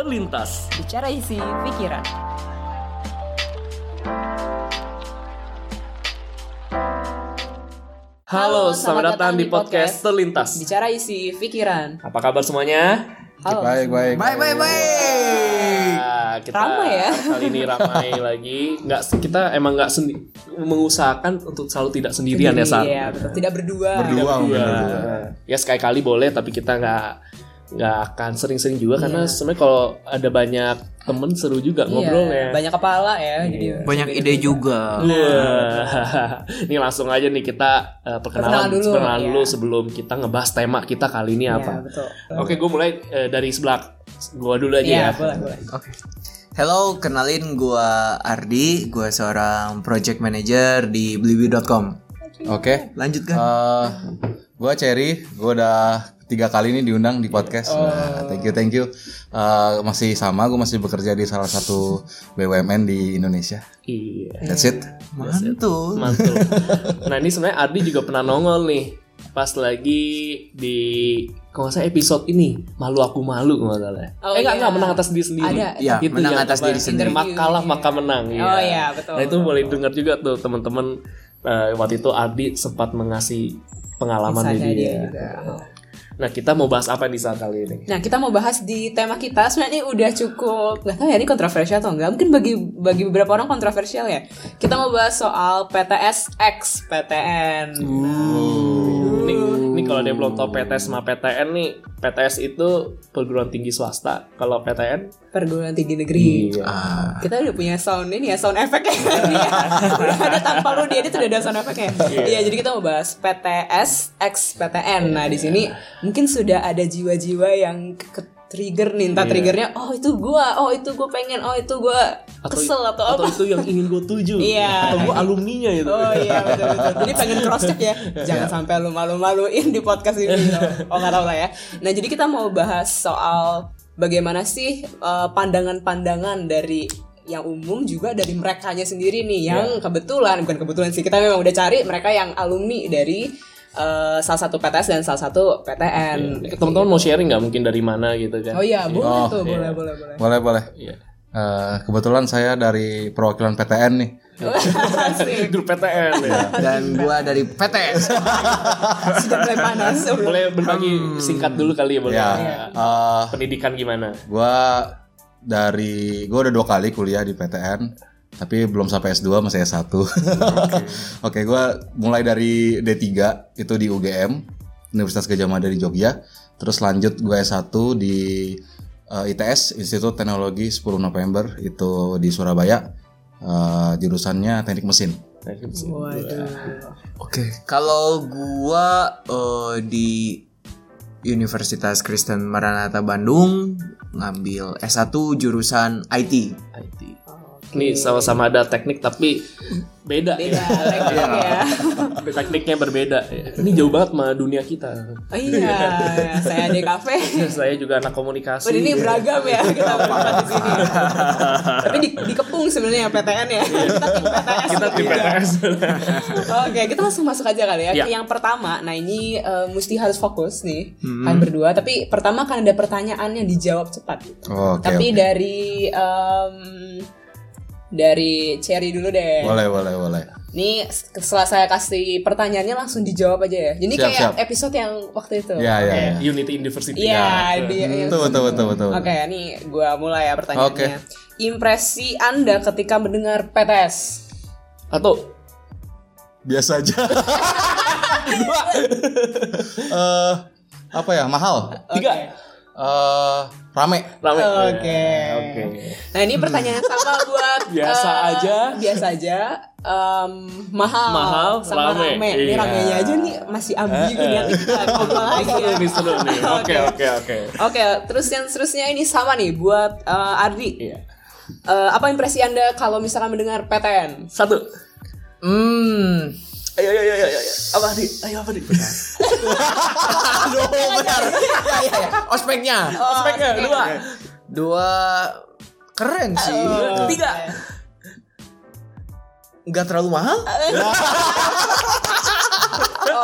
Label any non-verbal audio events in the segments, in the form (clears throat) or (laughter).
Terlintas. Bicara isi pikiran. Halo, selamat datang di podcast Terlintas. Bicara isi pikiran. Apa kabar semuanya? Halo. Baik, baik. Baik, baik, baik. Nah, kita Ramai ya. kali ini ramai (laughs) lagi. Nggak, kita emang nggak sendi mengusahakan untuk selalu tidak sendirian ya saat. Iya, betul. Tidak berdua. Berdua Iya. berdua. Ya sekali-kali boleh, tapi kita nggak nggak akan sering-sering juga karena sebenarnya kalau ada banyak temen seru juga Iya, ngobrolnya. Banyak kepala ya. Jadi Banyak ide juga. Wah, (laughs) ini langsung aja nih kita uh, perkenalan, Perkenalan dulu, perkenalan iya. dulu sebelum kita ngebahas tema kita kali ini Iya, apa. betul. Oke, gue mulai uh, dari sebelah gua dulu aja Iya, ya. boleh, boleh. Oke. Hello, kenalin gua Ardi, gua seorang project manager di Blibi.com. Oke. Lanjut kan? Eh, gua Cherry, gua udah tiga kali ini diundang di podcast. Oh. Nah, thank you, thank you. Eh, masih sama, gua masih bekerja di salah satu BUMN di Indonesia. Iya, That's it. Mantul. mantul. nah ini sebenarnya Ardi juga pernah nongol nih pas lagi di kalau nggak salah episode ini malu aku malu nggak salah. Oh, eh nggak iya. nggak menang atas diri sendiri. Ada. Iya, Itu menang yang atas apa, diri sendiri. Mak kalah maka menang. Oh, iya, betul. Nah itu boleh dengar juga tuh teman-teman Eh, waktu itu Ardi sempat mengasih pengalaman Kisahnya dia. dia juga. Nah kita mau bahas apa di saat kali ini? Nah, kita mau bahas di tema kita. Sebenarnya ini udah cukup, nggak tahu ya ini kontroversial atau enggak. Mungkin bagi bagi beberapa orang kontroversial ya. Kita mau bahas soal PTS X PTN. Ini, ini kalau dia belum tahu PTS sama PTN nih, PTS itu perguruan tinggi swasta. Kalau PTN, Perguruan Tinggi Negeri. iya. Ah, Kita udah punya sound ini ya, sound efeknya. (laughs) Iya. udah (laughs) ada tanpa lu dia itu udah ada sound efeknya. Iya, jadi kita mau bahas PTS X PTN. Nah, di sini mungkin sudah ada jiwa-jiwa yang ke trigger nih, entah triggernya oh itu gua, oh itu gua pengen, oh itu gua kesel atau, atau apa. itu yang ingin gue tuju. Iya. Atau gue alumninya itu. Oh iya betul betul. Jadi pengen cross check ya. Jangan sampai lu malu-maluin di podcast ini. Oh nggak tahu lah ya. Nah jadi kita mau bahas soal bagaimana sih eh, pandangan-pandangan dari yang umum juga dari merekanya sendiri nih yang kebetulan bukan kebetulan sih kita memang udah cari mereka yang alumni dari eh, salah satu PTS dan salah satu PTN. Teman-teman mau sharing nggak mungkin dari mana gitu kan? Oh iya boleh Oh, tuh boleh boleh boleh. Boleh, boleh. Iya. Eh, kebetulan saya dari perwakilan PTN nih. Grup PTN ya. dan gua dari PTS. (laughs) Sudah mulai panas. (laughs) boleh berbagi singkat dulu kali ya boleh. Ya. Eh, Pendidikan gimana? gua dari gua udah dua kali kuliah di PTN tapi belum sampai S2 masih S1 (laughs) oke gua mulai dari D3 itu di UGM Universitas Gajah Mada di Jogja terus lanjut gua S1 di eh, ITS Institut Teknologi 10 November itu di Surabaya Eh, jurusannya teknik mesin Waduh. Oke. Kalau gua eh, di Universitas Kristen Maranatha Bandung ngambil S1 jurusan IT. IT. Ini sama-sama ada teknik tapi beda. Beda ya. teknik ya. (laughs) Tekniknya berbeda. ya. Ini jauh banget sama dunia kita. Oh iya, saya di kafe. (laughs) Saya juga anak komunikasi. Oh, ini beragam ya kita (laughs) di sini. Tapi di, dikepung sebenarnya PTN ya. Kita tim PTS. kita tim PTS. Oke, kita langsung masuk aja kali ya. Ya. Yang pertama, nah ini eh, mesti harus fokus nih, kan berdua. Tapi pertama kan ada pertanyaan yang dijawab cepat. oke Tapi oke. dari em, dari Cherry dulu deh. boleh boleh boleh Nih setelah saya kasih pertanyaannya langsung dijawab aja ya. Jadi Siap, kayak siap. episode yang waktu itu. ya ya, ya. Unity University. Iya, dia betul betul betul betul Oke, nih gua mulai ya pertanyaannya. Impresi Anda ketika mendengar PTS? Atau biasa aja (laughs) Eh, apa ya mahal tiga. Eh, rame Rame. Oke. Oke. Nah, ini pertanyaan yang sama buat (laughs) Biasa eh, aja. Biasa aja. em, mahal, Mahal, sama rame. rame. Ini Iya. ramenya aja nih masih ambigu nih nanti kita ngobrol lagi ya. nih seru nih. (laughs) Oke oke oke. Oke, terus yang seterusnya ini sama nih buat eh, Ardi. Iya. Eh, apa impresi Anda kalau misalkan mendengar PTN? Satu. Hmm. Ayo ayo ayo ayo. ayo. Apa di? Ayo apa di? Aduh, benar. ya, ya, ya. Ospeknya. Ospeknya dua. Dua keren sih. Tiga. Nggak terlalu mahal.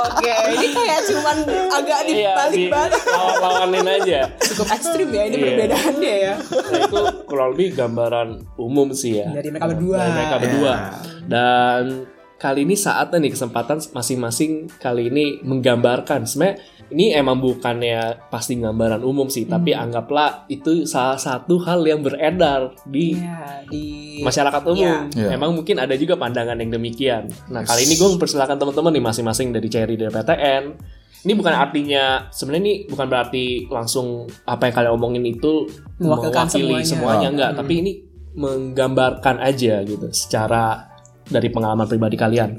Oke, ini kayak cuman agak dibalik-balik. Iya, lawan-lawanin aja. Cukup ekstrim ya ini Iya. perbedaannya ya. Nah, itu kurang lebih gambaran umum sih ya. Dari mereka berdua. Dari mereka berdua. Dan kali ini saatnya nih kesempatan masing-masing kali ini menggambarkan. Sebenarnya ini emang bukannya pasti gambaran umum sih, tapi anggaplah itu salah satu hal yang beredar di Iya, di masyarakat umum. Iya. Emang mungkin ada juga pandangan yang demikian. Nah, kali ini gue mempersilahkan teman-teman nih masing-masing dari Cherry dari PTN. Ini bukan artinya sebenarnya ini bukan berarti langsung apa yang kalian omongin itu Mewakilkan mewakili semuanya. semuanya enggak, tapi ini menggambarkan aja gitu secara dari pengalaman pribadi kalian.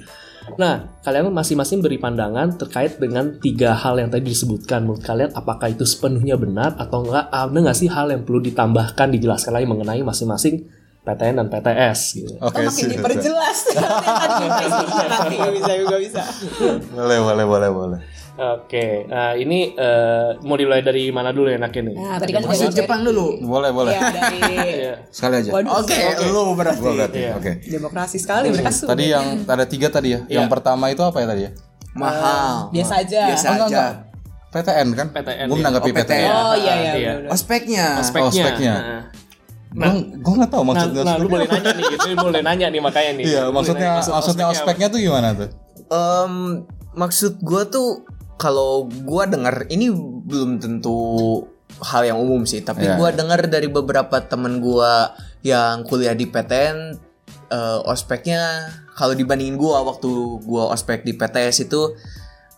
Nah, kalian masing-masing beri pandangan terkait dengan tiga hal yang tadi disebutkan. Menurut kalian, apakah itu sepenuhnya benar atau enggak? Ada nggak sih hal yang perlu ditambahkan, dijelaskan lagi mengenai masing-masing PTN dan PTS? Gitu. Oke, Oh, makin diperjelas (laughs) nanti bisa juga bisa Boleh, boleh, boleh, boleh. Oke, nah ini eh, mau dimulai dari mana dulu enaknya nih? nah tadi kan Masuk dari- Jepang dulu. Boleh, boleh. ya dari (laughs) Iya. Sekali aja. Oke, lu berarti. Gua berarti. Iya. Oke. demokrasi sekali mereka sudah Tadi yang ada tiga tadi ya. Yang Iya. pertama itu apa ya tadi ya? Mahal. biasa aja Biasa Oh, enggak, aja. enggak. PTN kan? PTN, Gue iya. menanggapi Oh, PTN. PTN. oh iya iya Iya. Ospeknya. Speknya. Oh, speknya. Nah, Gue gue nggak tahu Nah, maksudnya. nah, lu boleh nanya nih, gitu, lu boleh nanya nih makanya nih. Iya, Lu maksudnya maksudnya ospeknya ospeknya tuh gimana tuh? Em, maksud gue tuh kalau gue dengar ini belum tentu hal yang umum sih, tapi Iya, gua iya. dengar dari beberapa temen gue yang kuliah di PTN, eh, ospeknya kalau dibandingin gue waktu gue ospek di PTS itu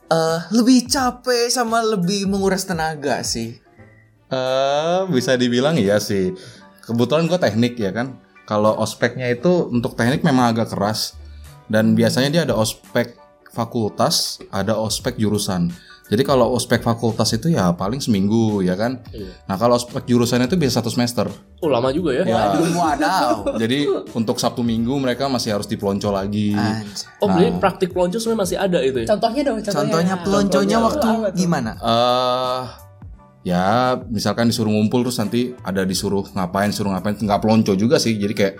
eh, lebih capek sama lebih menguras tenaga sih. Eh, bisa dibilang iya sih. Kebetulan gue teknik ya kan. Kalau ospeknya itu untuk teknik memang agak keras dan biasanya dia ada ospek fakultas, ada ospek jurusan. Jadi kalau ospek fakultas itu ya paling seminggu ya kan. Iya. Nah kalau ospek jurusan itu bisa satu semester. Oh, lama juga ya. Waduh, wadaw. Jadi untuk Sabtu Minggu mereka masih harus dipelonco lagi. Anjay. Oh, berarti praktik pelonco sebenarnya masih ada itu ya? contohnya dong contohnya Contohnya pelonconya waktu Apa gimana? eh ya misalkan disuruh ngumpul terus nanti ada disuruh ngapain disuruh ngapain nggak pelonco juga sih jadi kayak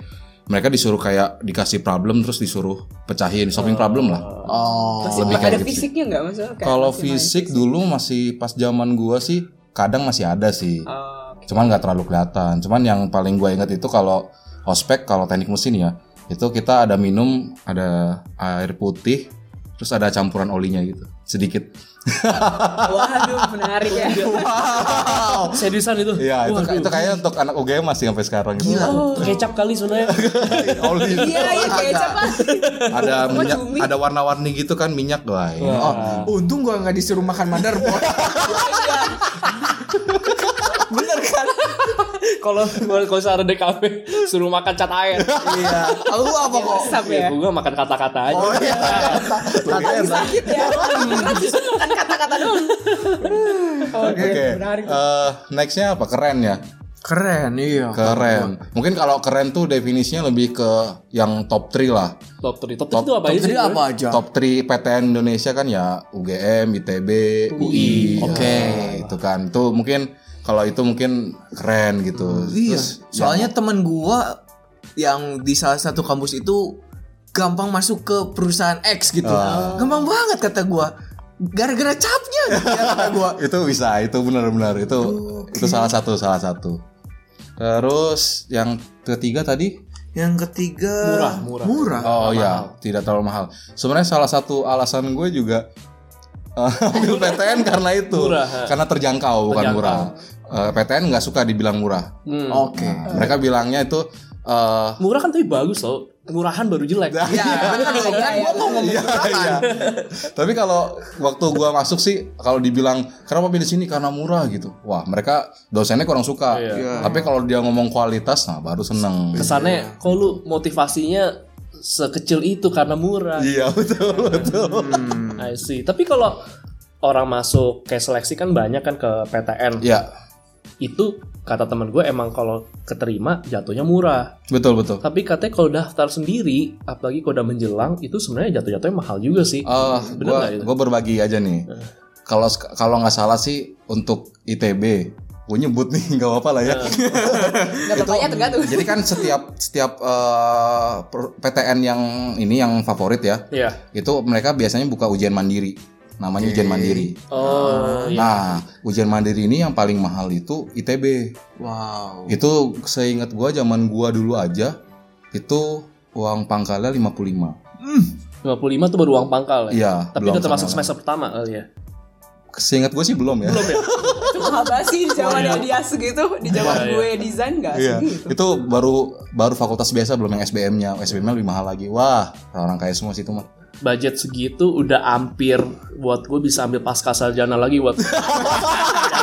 mereka disuruh kayak dikasih problem terus disuruh pecahin solving problem lah. Oh. masih Lebih kayak ada gitu fisiknya nggak maksudnya kalau masih main fisik dulu masih pas zaman gua sih kadang masih ada sih. Oh, cuman nggak terlalu kelihatan. Cuman yang paling gua ingat itu kalau ospek kalau teknik mesin ya itu kita ada minum ada air putih terus ada campuran olinya gitu sedikit (laughs) waduh menarik ya (laughs) Seriusan itu? Iya, itu, Waduh. itu kayaknya untuk anak UGM masih sampai sekarang gitu. Oh, kecap kali sebenarnya. (laughs) Oli. iya iya siapa ada minyak, cumi? ada warna-warni gitu kan minyak doang. Oh, untung gua nggak disuruh makan motherboard. Kalau kalau secara DKP suruh makan cat air. iya. Kalau lu apa kok? Ya, ya gua makan kata-kata aja. Oh iya. Lagi sakit ya Kan justru bukan kata-kata doang Oke. menarik Eh, nextnya apa? Keren ya. Keren, iya. Keren. Mungkin kalau keren tuh definisinya lebih ke yang top 3 lah. Top 3. Top 3 itu apa aja Jadi sih? apa aja? Top 3 PTN Indonesia kan ya UGM, ITB, UI. Oke. Ya, itu kan. Itu mungkin kalau itu mungkin keren gitu. Iya. Terus Soalnya temen gua yang di salah satu kampus itu gampang masuk ke perusahaan X gitu. Gampang banget kata gua. Gara-gara capnya gitu ya kata gua. (laughs) itu bisa itu benar-benar itu itu salah satu salah satu terus yang ketiga tadi Yang ketiga Murah, murah. Murah. oh ya tidak terlalu mahal sebenarnya salah satu alasan gue juga (laughs) ambil PTN karena itu Murah, karena terjangkau bukan Terjangkau. murah Eh, PTN nggak suka dibilang murah Hmm. Oke. mereka bilangnya itu eh, Murah kan tapi bagus loh. Murahan baru jelek. Ya, benar dong. Kan gua mau ngomong Iya, iya. Tapi kalau waktu gua masuk sih kalau dibilang kenapa pilih sini karena murah gitu. Wah, mereka dosennya kurang suka. Iya. Tapi kalau dia ngomong kualitas nah baru seneng. Kesannya kok lu motivasinya sekecil itu karena murah. Iya, betul, betul. I see. Tapi kalau orang masuk kayak seleksi kan banyak kan ke PTN. Iya, Itu kata teman gue emang kalau keterima jatuhnya murah. betul, betul. Tapi katanya kalau daftar sendiri, apalagi kalau udah menjelang, itu sebenarnya jatuh-jatuhnya mahal juga sih. Eh, Bener gua gua berbagi aja nih. Kalau sek- kalau nggak salah sih untuk ITB gue nyebut nih (laughs) nggak apa-apa lah ya. Gak apa-apa ya tergantung. Jadi kan setiap setiap eh, per- PTN yang ini yang favorit ya, Iya. itu mereka biasanya buka ujian mandiri. Namanya ujian mandiri. Oh, iya. Nah, ujian mandiri ini yang paling mahal itu ITB. Wow. Itu seingat gua zaman gua dulu aja itu uang pangkalnya 55. 55 tuh baru uang pangkal ya. Iya, Tapi udah termasuk semester pertama kali ya. Seingat gue sih belum ya. Belum ya? (laughs) Itu mahal banget sih di zaman dia segitu, di zaman Iya, gue desain gak Iya, segitu. itu baru baru fakultas biasa belum yang SBM-nya. SBM-nya lebih mahal lagi. Wah, orang kaya semua sih itu mah. Budget segitu udah hampir buat gue bisa ambil pasca sarjana lagi buat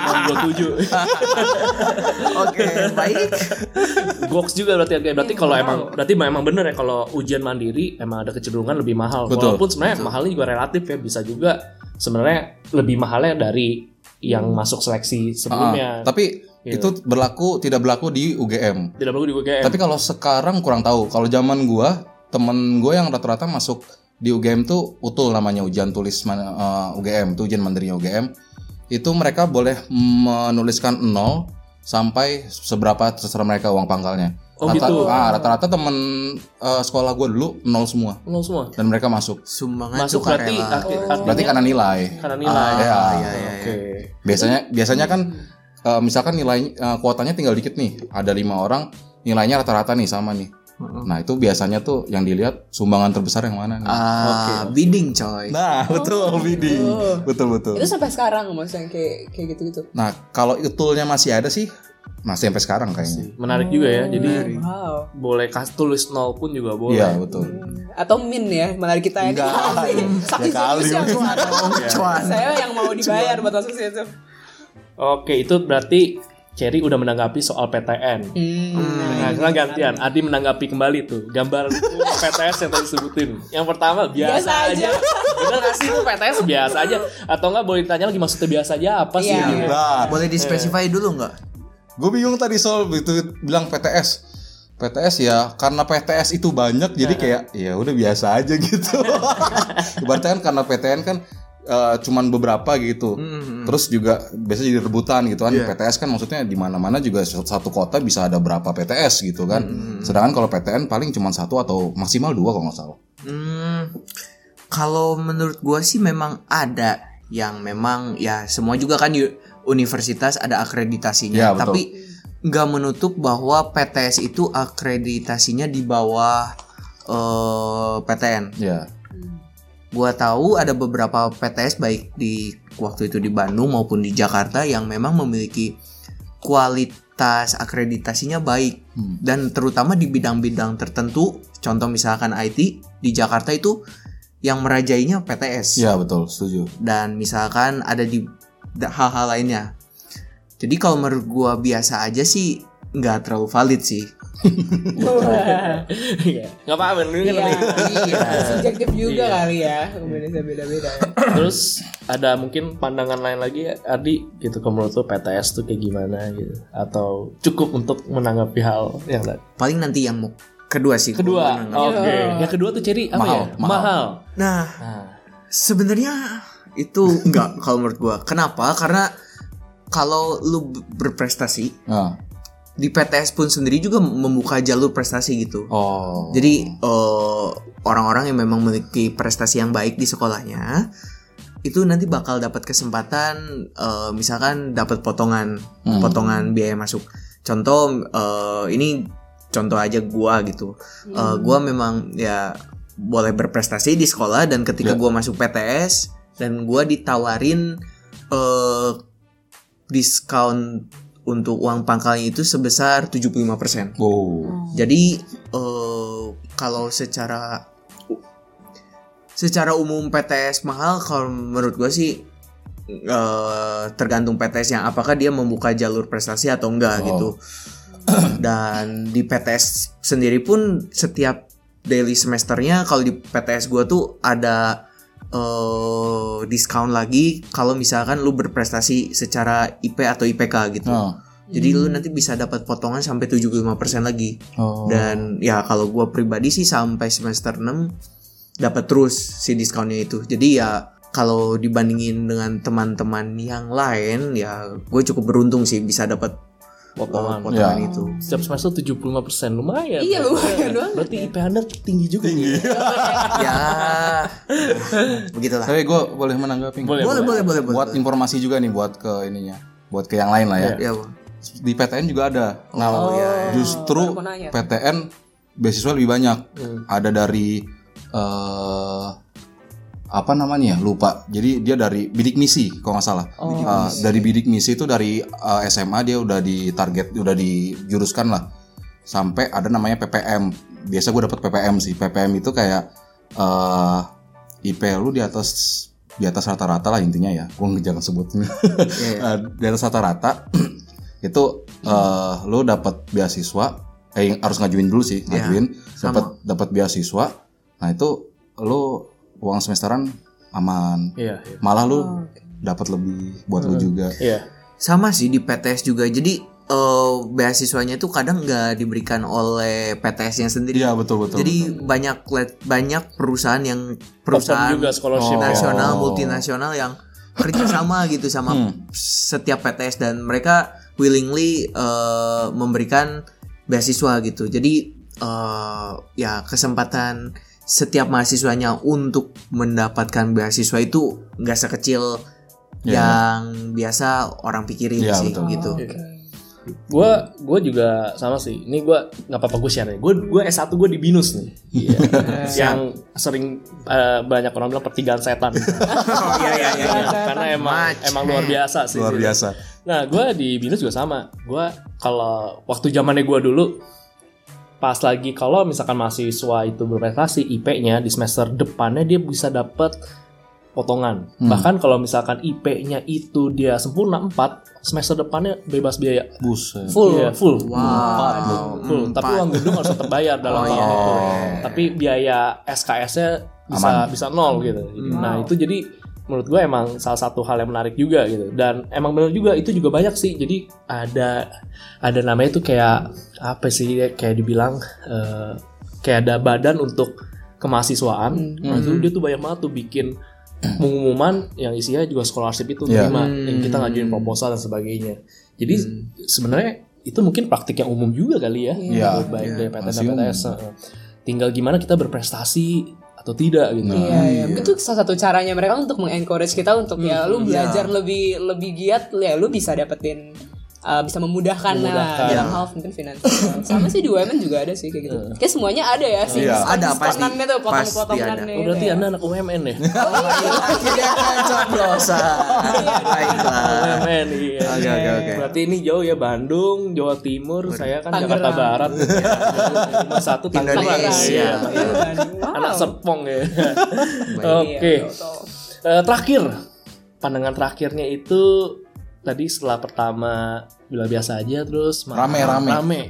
yang mau tuju. Oke, baik. Goks juga berarti harganya. Berarti kalau emang berarti emang bener ya kalau ujian mandiri emang ada kecenderungan lebih mahal. Betul. Walaupun sebenarnya mahalnya juga relatif ya bisa juga sebenarnya lebih mahalnya dari yang masuk seleksi sebelumnya. Ah, tapi Iya. itu berlaku tidak berlaku di UGM. Tidak perlu di UGM. Tapi kalau sekarang kurang tahu. Kalau zaman gua, temen gue yang rata-rata masuk di UGM tuh utul namanya ujian tulis man- eh, UGM, tuh ujian mandirinya UGM. Itu mereka boleh menuliskan 0 sampai seberapa terserah mereka uang pangkalnya. Oh, Rata- gitu. ah, rata-rata temen eh, sekolah gue dulu nol semua Nol semua. dan mereka masuk. Sumbangan Masuk sukarela. berarti arti- artinya Berarti karena nilai. karena nilai. Ah, iya. iya, iya. Oke. Biasanya biasanya kan eh, misalkan nilai eh, kuotanya tinggal dikit nih, ada lima orang, nilainya rata-rata nih sama nih. Nah itu biasanya tuh yang dilihat sumbangan terbesar yang mana nih? Ah, bidding coy. Nah betul bidding, betul betul. Itu sampai sekarang maksudnya kayak kayak gitu-gitu. Nah kalau itulnya masih ada sih, masih sampai sekarang kayaknya. Menarik juga ya. Jadi Wow. boleh kasih tulis nol pun juga boleh. Iya betul. Atau min ya, menarik kita (laughs) ya. Saking Ya kali. Saya yang mau dibayar buat masuk situ. Oke, itu berarti Cherry udah menanggapi soal PTN. Hmm. Nah, sekarang gantian. Adi menanggapi kembali tuh gambar PTS yang tadi sebutin. Yang pertama biasa, Biasa aja. aja. Bener gak sih itu PTS biasa aja? Atau enggak boleh ditanya lagi maksudnya biasa aja apa sih? Iya. gitu? Nah, Boleh dispesify dulu nggak? Gue bingung tadi soal itu bilang PTS. PTS ya karena PTS itu banyak jadi kayak ya udah biasa aja gitu. (laughs) Ibaratnya kan karena PTN kan eh, cuman beberapa gitu. Terus juga biasanya jadi rebutan gitu kan. PTS kan maksudnya di mana-mana juga satu kota bisa ada berapa PTS gitu kan. Sedangkan kalau PTN paling cuma satu atau maksimal dua kalau nggak salah. Hmm, kalau menurut gua sih memang ada yang memang ya semua juga kan universitas ada akreditasinya, Ya, betul. tapi nggak menutup bahwa PTS itu akreditasinya di bawah eh, PTN. Ya. Gua tahu ada beberapa PTS baik di waktu itu di Bandung maupun di Jakarta yang memang memiliki kualitas akreditasinya baik Hmm. dan terutama di bidang-bidang tertentu. Contoh misalkan IT di Jakarta itu yang merajainya PTS Ya betul, setuju. dan misalkan ada di hal-hal lainnya. Jadi kalau menurut gua biasa aja sih nggak terlalu valid sih. (laughs) Iya. Nggak apa-apa, ini kan Iya. Iya. (laughs) Subjektif juga Iya. kali ya. Beda beda-beda. ya. Terus ada mungkin pandangan lain lagi ya, Adi gitu kalau menurut lu PTS tuh kayak gimana gitu atau cukup untuk menanggapi hal yang lain. Paling nanti yang mau kedua sih. Kedua, oke. menanggapi. Yang kedua tuh Cherry apa Mahal, ya? mahal. Mahal. Nah, Nah, Sebenarnya itu enggak (laughs) kalau menurut gua. Kenapa? Karena kalau lu berprestasi Nah. di PTS pun sendiri juga membuka jalur prestasi gitu. Oh. Jadi eh, orang-orang yang memang memiliki prestasi yang baik di sekolahnya itu nanti bakal dapat kesempatan eh, misalkan dapat potongan Hmm. potongan biaya masuk. Contoh eh, ini contoh aja gua gitu. Eh, gua memang ya boleh berprestasi di sekolah dan ketika Ya. gua masuk PTS dan gua ditawarin eh diskon untuk uang pangkalnya itu sebesar 75%. Oh. Jadi eh, kalau secara secara umum PTS mahal kalau menurut gue sih eh, tergantung PTS yang apakah dia membuka jalur prestasi atau enggak Oh. gitu. (clears throat) Dan di PTS sendiri pun setiap daily semesternya kalau di PTS gue tuh ada eh diskon lagi kalau misalkan lu berprestasi secara IP atau IPK gitu. Oh. Jadi lu nanti bisa dapat potongan sampai 75% lagi. Oh. Dan ya kalau gua pribadi sih sampai semester 6 dapat terus si diskonnya itu. Jadi ya kalau dibandingin dengan teman-teman yang lain ya gue cukup beruntung sih bisa dapat Potongan. uh, potongan Ya. itu. Setiap semester 75% lumayan. Iya, lumayan banget. Berarti IP Anda tinggi juga tinggi. (laughs) ya begitulah. Tapi gue boleh menanggapi. Boleh, Boleh boleh boleh boleh. Buat informasi juga nih buat ke ininya, buat ke yang lain lah ya. Ya, Di PTN juga ada. Nah, justru baru mau nanya. PTN beasiswa lebih banyak. Ada dari eh apa namanya ya? Lupa. Jadi dia dari bidik misi kalau nggak salah. Eh, dari bidik misi itu dari eh, SMA dia udah di target, udah dijuruskan lah. Sampai ada namanya PPM. Biasa gue dapat PPM sih. PPM itu kayak eh IP lu di atas di atas rata-rata lah intinya ya. Gue jangan sebut. Eh, (laughs) di atas rata-rata (clears throat) itu eh lu dapat beasiswa eh harus ngajuin dulu sih ngajuin dapat dapat beasiswa nah itu lu uang semesteran aman Iya, iya. malah lu dapat lebih buat lu juga Iya. Sama sih di PTS juga. Jadi eh, beasiswanya itu kadang nggak diberikan oleh PTS-nya sendiri. iya betul betul Jadi banyak let- banyak perusahaan yang Perusahaan juga scholarship. Oh. nasional multinasional yang kerja sama gitu sama Hmm. setiap PTS dan mereka willingly eh, memberikan beasiswa gitu. Jadi eh, ya kesempatan setiap mahasiswanya untuk mendapatkan beasiswa itu nggak sekecil yang biasa orang pikirin Ya, sih betul. gitu. Gue gue juga sama sih. Ini gue nggak apa-apa gue share ya. Gue gue S1 gue di binus nih. Iya. (laughs) yang sering eh, banyak orang bilang pertigaan setan. (laughs) Oh iya iya iya. Iya, karena emang Macet. emang luar biasa sih. luar sih. biasa Nah, gue di binus juga sama. Gue kalau waktu zamannya gue dulu pas lagi kalau misalkan mahasiswa itu berprestasi IP-nya di semester depannya dia bisa dapat potongan. Bahkan kalau misalkan IP-nya itu dia sempurna 4, semester depannya bebas biaya. buset Full, Iya, full. Wow. Full. Tapi uang gedung harus tetap bayar dalam Oh, tahun iya. itu. Tapi biaya SKS-nya bisa bisa nol gitu. Nah, itu jadi menurut gue emang salah satu hal yang menarik juga gitu. Dan emang benar juga itu juga banyak sih. Jadi ada ada namanya itu kayak apa sih kayak dibilang eh, kayak ada badan untuk kemahasiswaan. Nah, itu dia tuh banyak banget tuh bikin pengumuman yang isinya juga scholarship itu Iya. terima yang kita ngajuin proposal dan sebagainya. Jadi sebenarnya itu mungkin praktik yang umum juga kali ya. Gitu, baik dari PTN dan. PTS. Tinggal gimana kita berprestasi atau tidak gitu. Iya, iya. Itu salah satu caranya mereka untuk mengencourage kita untuk ya lu belajar lebih lebih giat ya lu bisa dapetin uh, bisa memudahkan, Memudahkan. lah dalam hal mungkin finansial. Sama sih di UMN juga ada sih kayak gitu. Kayak semuanya ada ya sih. Iya. Ada, pasti. Tuh Pasti potong-potongannya. Oh, berarti gitu ya. anda anak UMN ya? (laughs) Akhirnya coblosan. Baiklah. UMN iya. Oke oke oke. Berarti ini jauh ya Bandung, Jawa Timur, saya kan Tangerang. Jakarta Barat. Cuma satu Tangerang. Indonesia. Iya. Iya. Anak Serpong ya. Iya, Oke. Eh, terakhir, pandangan terakhirnya itu tadi setelah pertama bila biasa aja terus Rame, rame. rame.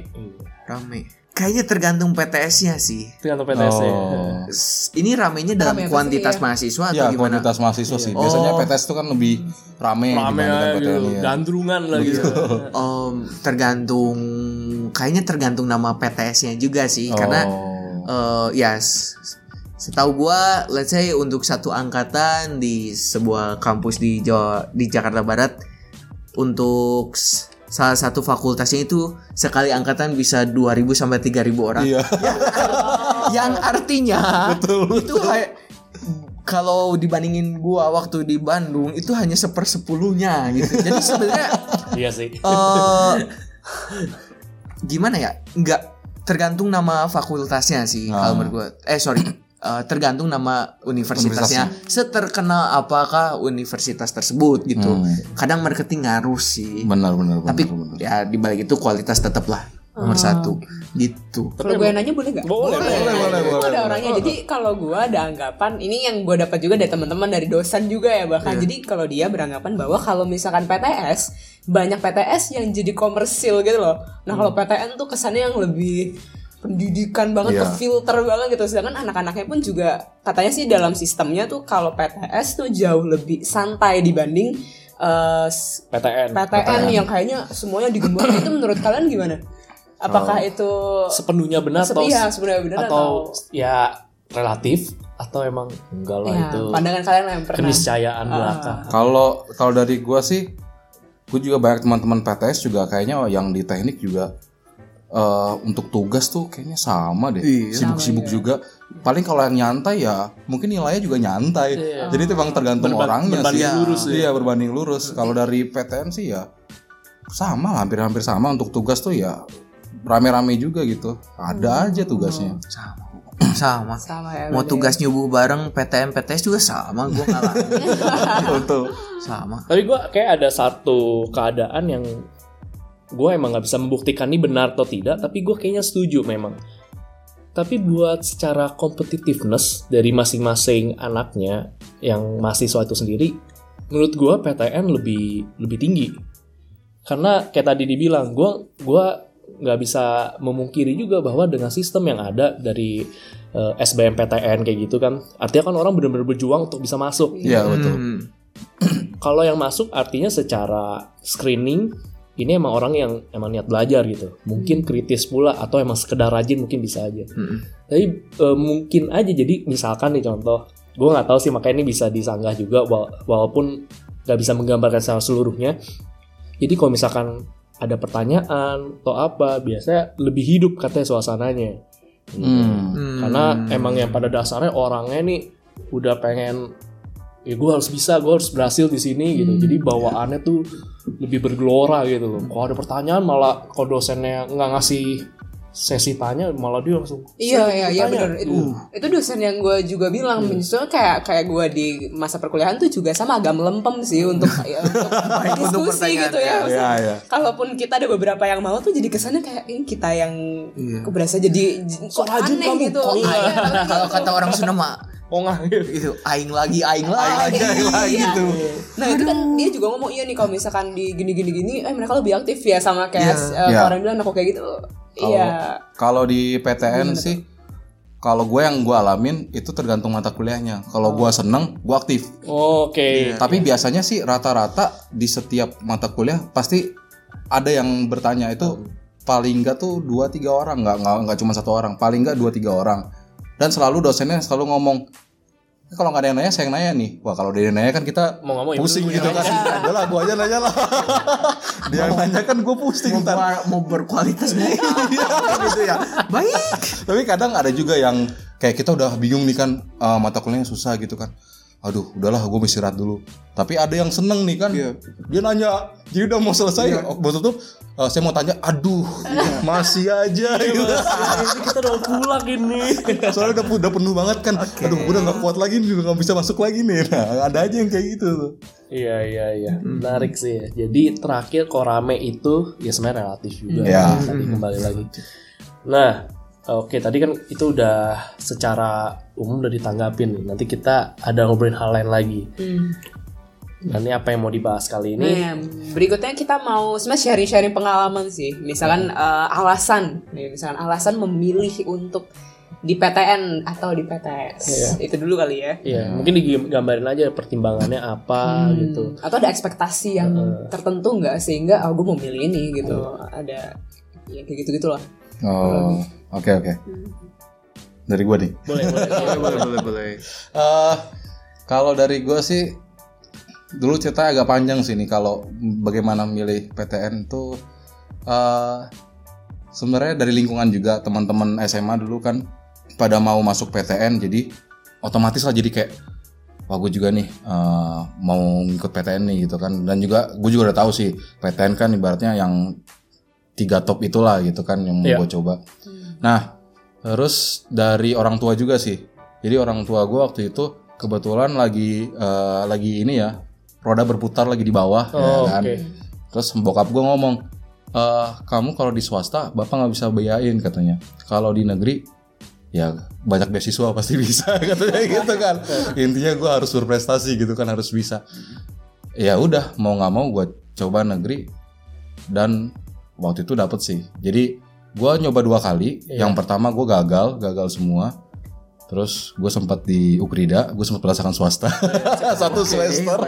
Rame. Kayaknya tergantung PTS-nya sih. Tergantung PTS ya. Oh. (laughs) Ini ramenya dalam Rame kuantitas sih, ya? mahasiswa atau ya gimana? kuantitas mahasiswa sih biasanya Oh. PTS itu kan lebih rame, Rame gitu, PTN ya. gandrungan lah gitu. (laughs) Om, tergantung kayaknya tergantung nama PTS-nya juga sih karena Oh. eh, ya s- setahu gua let's say untuk satu angkatan di sebuah kampus di Jawa di Jakarta Barat untuk salah satu fakultasnya itu sekali angkatan bisa 2000 sampai 3000 orang. Iya. (laughs) yang artinya itu kayak kalau dibandingin gua waktu di Bandung itu hanya sepersepuluhnya gitu. Jadi sebenarnya (laughs) Iya sih. eh gimana ya? Nggak tergantung nama fakultasnya sih Ah. kalau menurut gua. Eh sorry. Eh, tergantung nama universitasnya. Seterkenal apakah universitas tersebut gitu. Hmm. Kadang marketing ngaruh sih. benar benar benar. Tapi benar. ya di balik itu kualitas tetaplah nomor satu gitu. Kalau gue nanya boleh gak? Boleh, boleh, boleh, Gue boleh, ada orangnya. Jadi kalau gue ada anggapan, ini yang gue dapat juga dari teman-teman dari dosen juga ya bahkan. Jadi kalau dia beranggapan bahwa kalau misalkan PTS banyak PTS yang jadi komersil gitu loh. Nah kalau PTN tuh kesannya yang lebih pendidikan banget, Iya. ke filter banget gitu. Sedangkan anak-anaknya pun juga katanya sih dalam sistemnya tuh kalau PTS tuh jauh lebih santai dibanding eh, s- PTN. PTN yang kayaknya semuanya digembar itu menurut kalian gimana? Apakah itu Sepenuhnya benar atau Iya, sebenarnya benar atau ya relatif atau emang enggak lah Ya, itu pandangan kalian yang pernah. keniscayaan belaka. Kalau kalau dari gua sih, gue juga banyak teman-teman PTS juga kayaknya yang di teknik juga eh, untuk tugas tuh kayaknya sama deh. Sibuk-sibuk juga. Paling kalau yang nyantai ya mungkin nilainya juga nyantai. Jadi itu emang tergantung orangnya berbanding sih. lurus ya. Iya berbanding lurus. Kalau dari PTN sih ya sama lah, hampir-hampir sama untuk tugas tuh ya rame-rame juga gitu. Ada aja tugasnya. sama (clears throat) sama Sama ya. mau tugas nyubuh bareng PTN PTS juga sama gue (laughs) Betul. sama Tapi gue kayak ada satu keadaan yang gue emang nggak bisa membuktikan ini benar atau tidak, tapi gue kayaknya setuju memang. Tapi buat secara competitiveness dari masing-masing anaknya yang mahasiswa itu sendiri, menurut gue PTN lebih lebih tinggi. Karena kayak tadi dibilang, gue gua nggak bisa memungkiri juga bahwa dengan sistem yang ada dari eh, SBMPTN kayak gitu kan, artinya kan orang benar-benar berjuang untuk bisa masuk. Iya betul. Hmm. Kalau yang masuk artinya secara screening ini emang orang yang emang niat belajar gitu. Mungkin kritis pula atau emang sekedar rajin mungkin bisa aja. Hmm. Tapi eh, mungkin aja jadi misalkan nih contoh, gue nggak tahu sih makanya ini bisa disanggah juga wala- walaupun nggak bisa menggambarkan secara seluruhnya. Jadi kalau misalkan ada pertanyaan atau apa, biasanya lebih hidup katanya suasananya. Hmm. Hmm. Karena emang yang pada dasarnya orangnya nih udah pengen ya gue harus bisa, gue harus berhasil di sini gitu. Jadi bawaannya tuh lebih bergelora gitu loh. Kalau ada pertanyaan malah kalau dosennya nggak ngasih sesi tanya malah dia langsung Iya iya iya benar itu itu dosen yang gue juga bilang justru kayak kayak gue di masa perkuliahan tuh juga sama agak melempem sih untuk (laughs) ya, untuk untuk diskusi gitu ya. Iya, iya. Kalaupun kita ada beberapa yang mau tuh jadi kesannya kayak ini kita yang berasa jadi kok rajin aneh kamu, gitu. Iya, kalau kata orang Sunda mah oh nggak gitu. itu aing lagi aing lagi lagi Iya. gitu. Nah itu kan dia juga ngomong iya nih kalau misalkan di gini gini gini eh mereka lebih aktif ya sama kayak eh, Iya. orang bilang aku kayak gitu. Iya. kalau di PTN sih kalau gue yang gue alamin itu tergantung mata kuliahnya. Kalau gue seneng, gue aktif. Oke. Tapi biasanya sih rata-rata di setiap mata kuliah pasti ada yang bertanya itu paling enggak tuh dua tiga orang nggak nggak nggak cuma satu orang paling enggak dua tiga orang dan selalu dosennya selalu ngomong "Eh, kalau nggak ada yang nanya saya yang nanya nih. Wah kalau dia yang nanya kan kita Mau nggak mau ya pusing gitu gua kan. Udah lah gue aja nanya lah. (laughs) Dia yang nanya kan gue pusing mau, ntar ber- mau berkualitas mau (laughs) gitu ya. Baik. Tapi kadang ada juga yang kayak kita udah bingung nih kan eh, mata kuliahnya susah gitu kan. Aduh, udahlah gue istirahat dulu. Tapi ada yang seneng nih kan. Dia nanya, jadi udah mau selesai. Oh, Bos tutup, eh, saya mau tanya, aduh, masih aja gitu. Ini kita udah pulang ini. (laughs) Soalnya udah, udah penuh banget kan. Aduh, gue udah gak kuat lagi nih, udah gak bisa masuk lagi nih. Nah, ada aja yang kayak gitu tuh. Iya iya iya, menarik sih. ya. Jadi terakhir kok rame itu ya sebenarnya relatif juga. Ya. Tadi kembali lagi. Nah, oke tadi kan itu udah secara umum udah ditanggapin nih. Nanti kita ada ngobrolin hal lain lagi. Hmm. Nah, ini apa yang mau dibahas kali ini? Nah, berikutnya kita mau sebenarnya sharing-sharing pengalaman sih. Misalkan eh, alasan, nih, misalkan alasan memilih untuk di PTN atau di PTS. Itu dulu kali ya. Iya, mungkin digambarin aja pertimbangannya apa gitu. Atau ada ekspektasi yang tertentu nggak sehingga oh gue mau milih ini gitu. Ada ya kayak gitu gitulah. Oh, oke oke. Dari gue nih. Boleh, boleh. boleh boleh boleh (laughs) Eh, kalau dari gue sih dulu cerita agak panjang sih nih kalau bagaimana milih PTN tuh eh sebenarnya dari lingkungan juga teman-teman SMA dulu kan pada mau masuk PTN jadi otomatis lah jadi kayak wah gue juga nih eh, mau ikut PTN nih gitu kan dan juga gue juga udah tahu sih PTN kan ibaratnya yang tiga top itulah gitu kan yang mau Iya. gue coba nah terus dari orang tua juga sih. Jadi orang tua gue waktu itu kebetulan lagi eh, lagi ini ya roda berputar lagi di bawah ya Oh, kan. oke. terus bokap gue ngomong "Eh, kamu kalau di swasta bapak nggak bisa bayain katanya. Kalau di negeri ya banyak beasiswa (laughs) pasti bisa (laughs) katanya gitu kan. Intinya gue harus berprestasi gitu kan harus bisa. Ya udah mau nggak mau gue coba negeri dan waktu itu dapet sih. Jadi gue nyoba dua kali yang pertama gue gagal gagal semua terus gue sempat di Ukrida gue sempat merasakan swasta (laughs) satu semester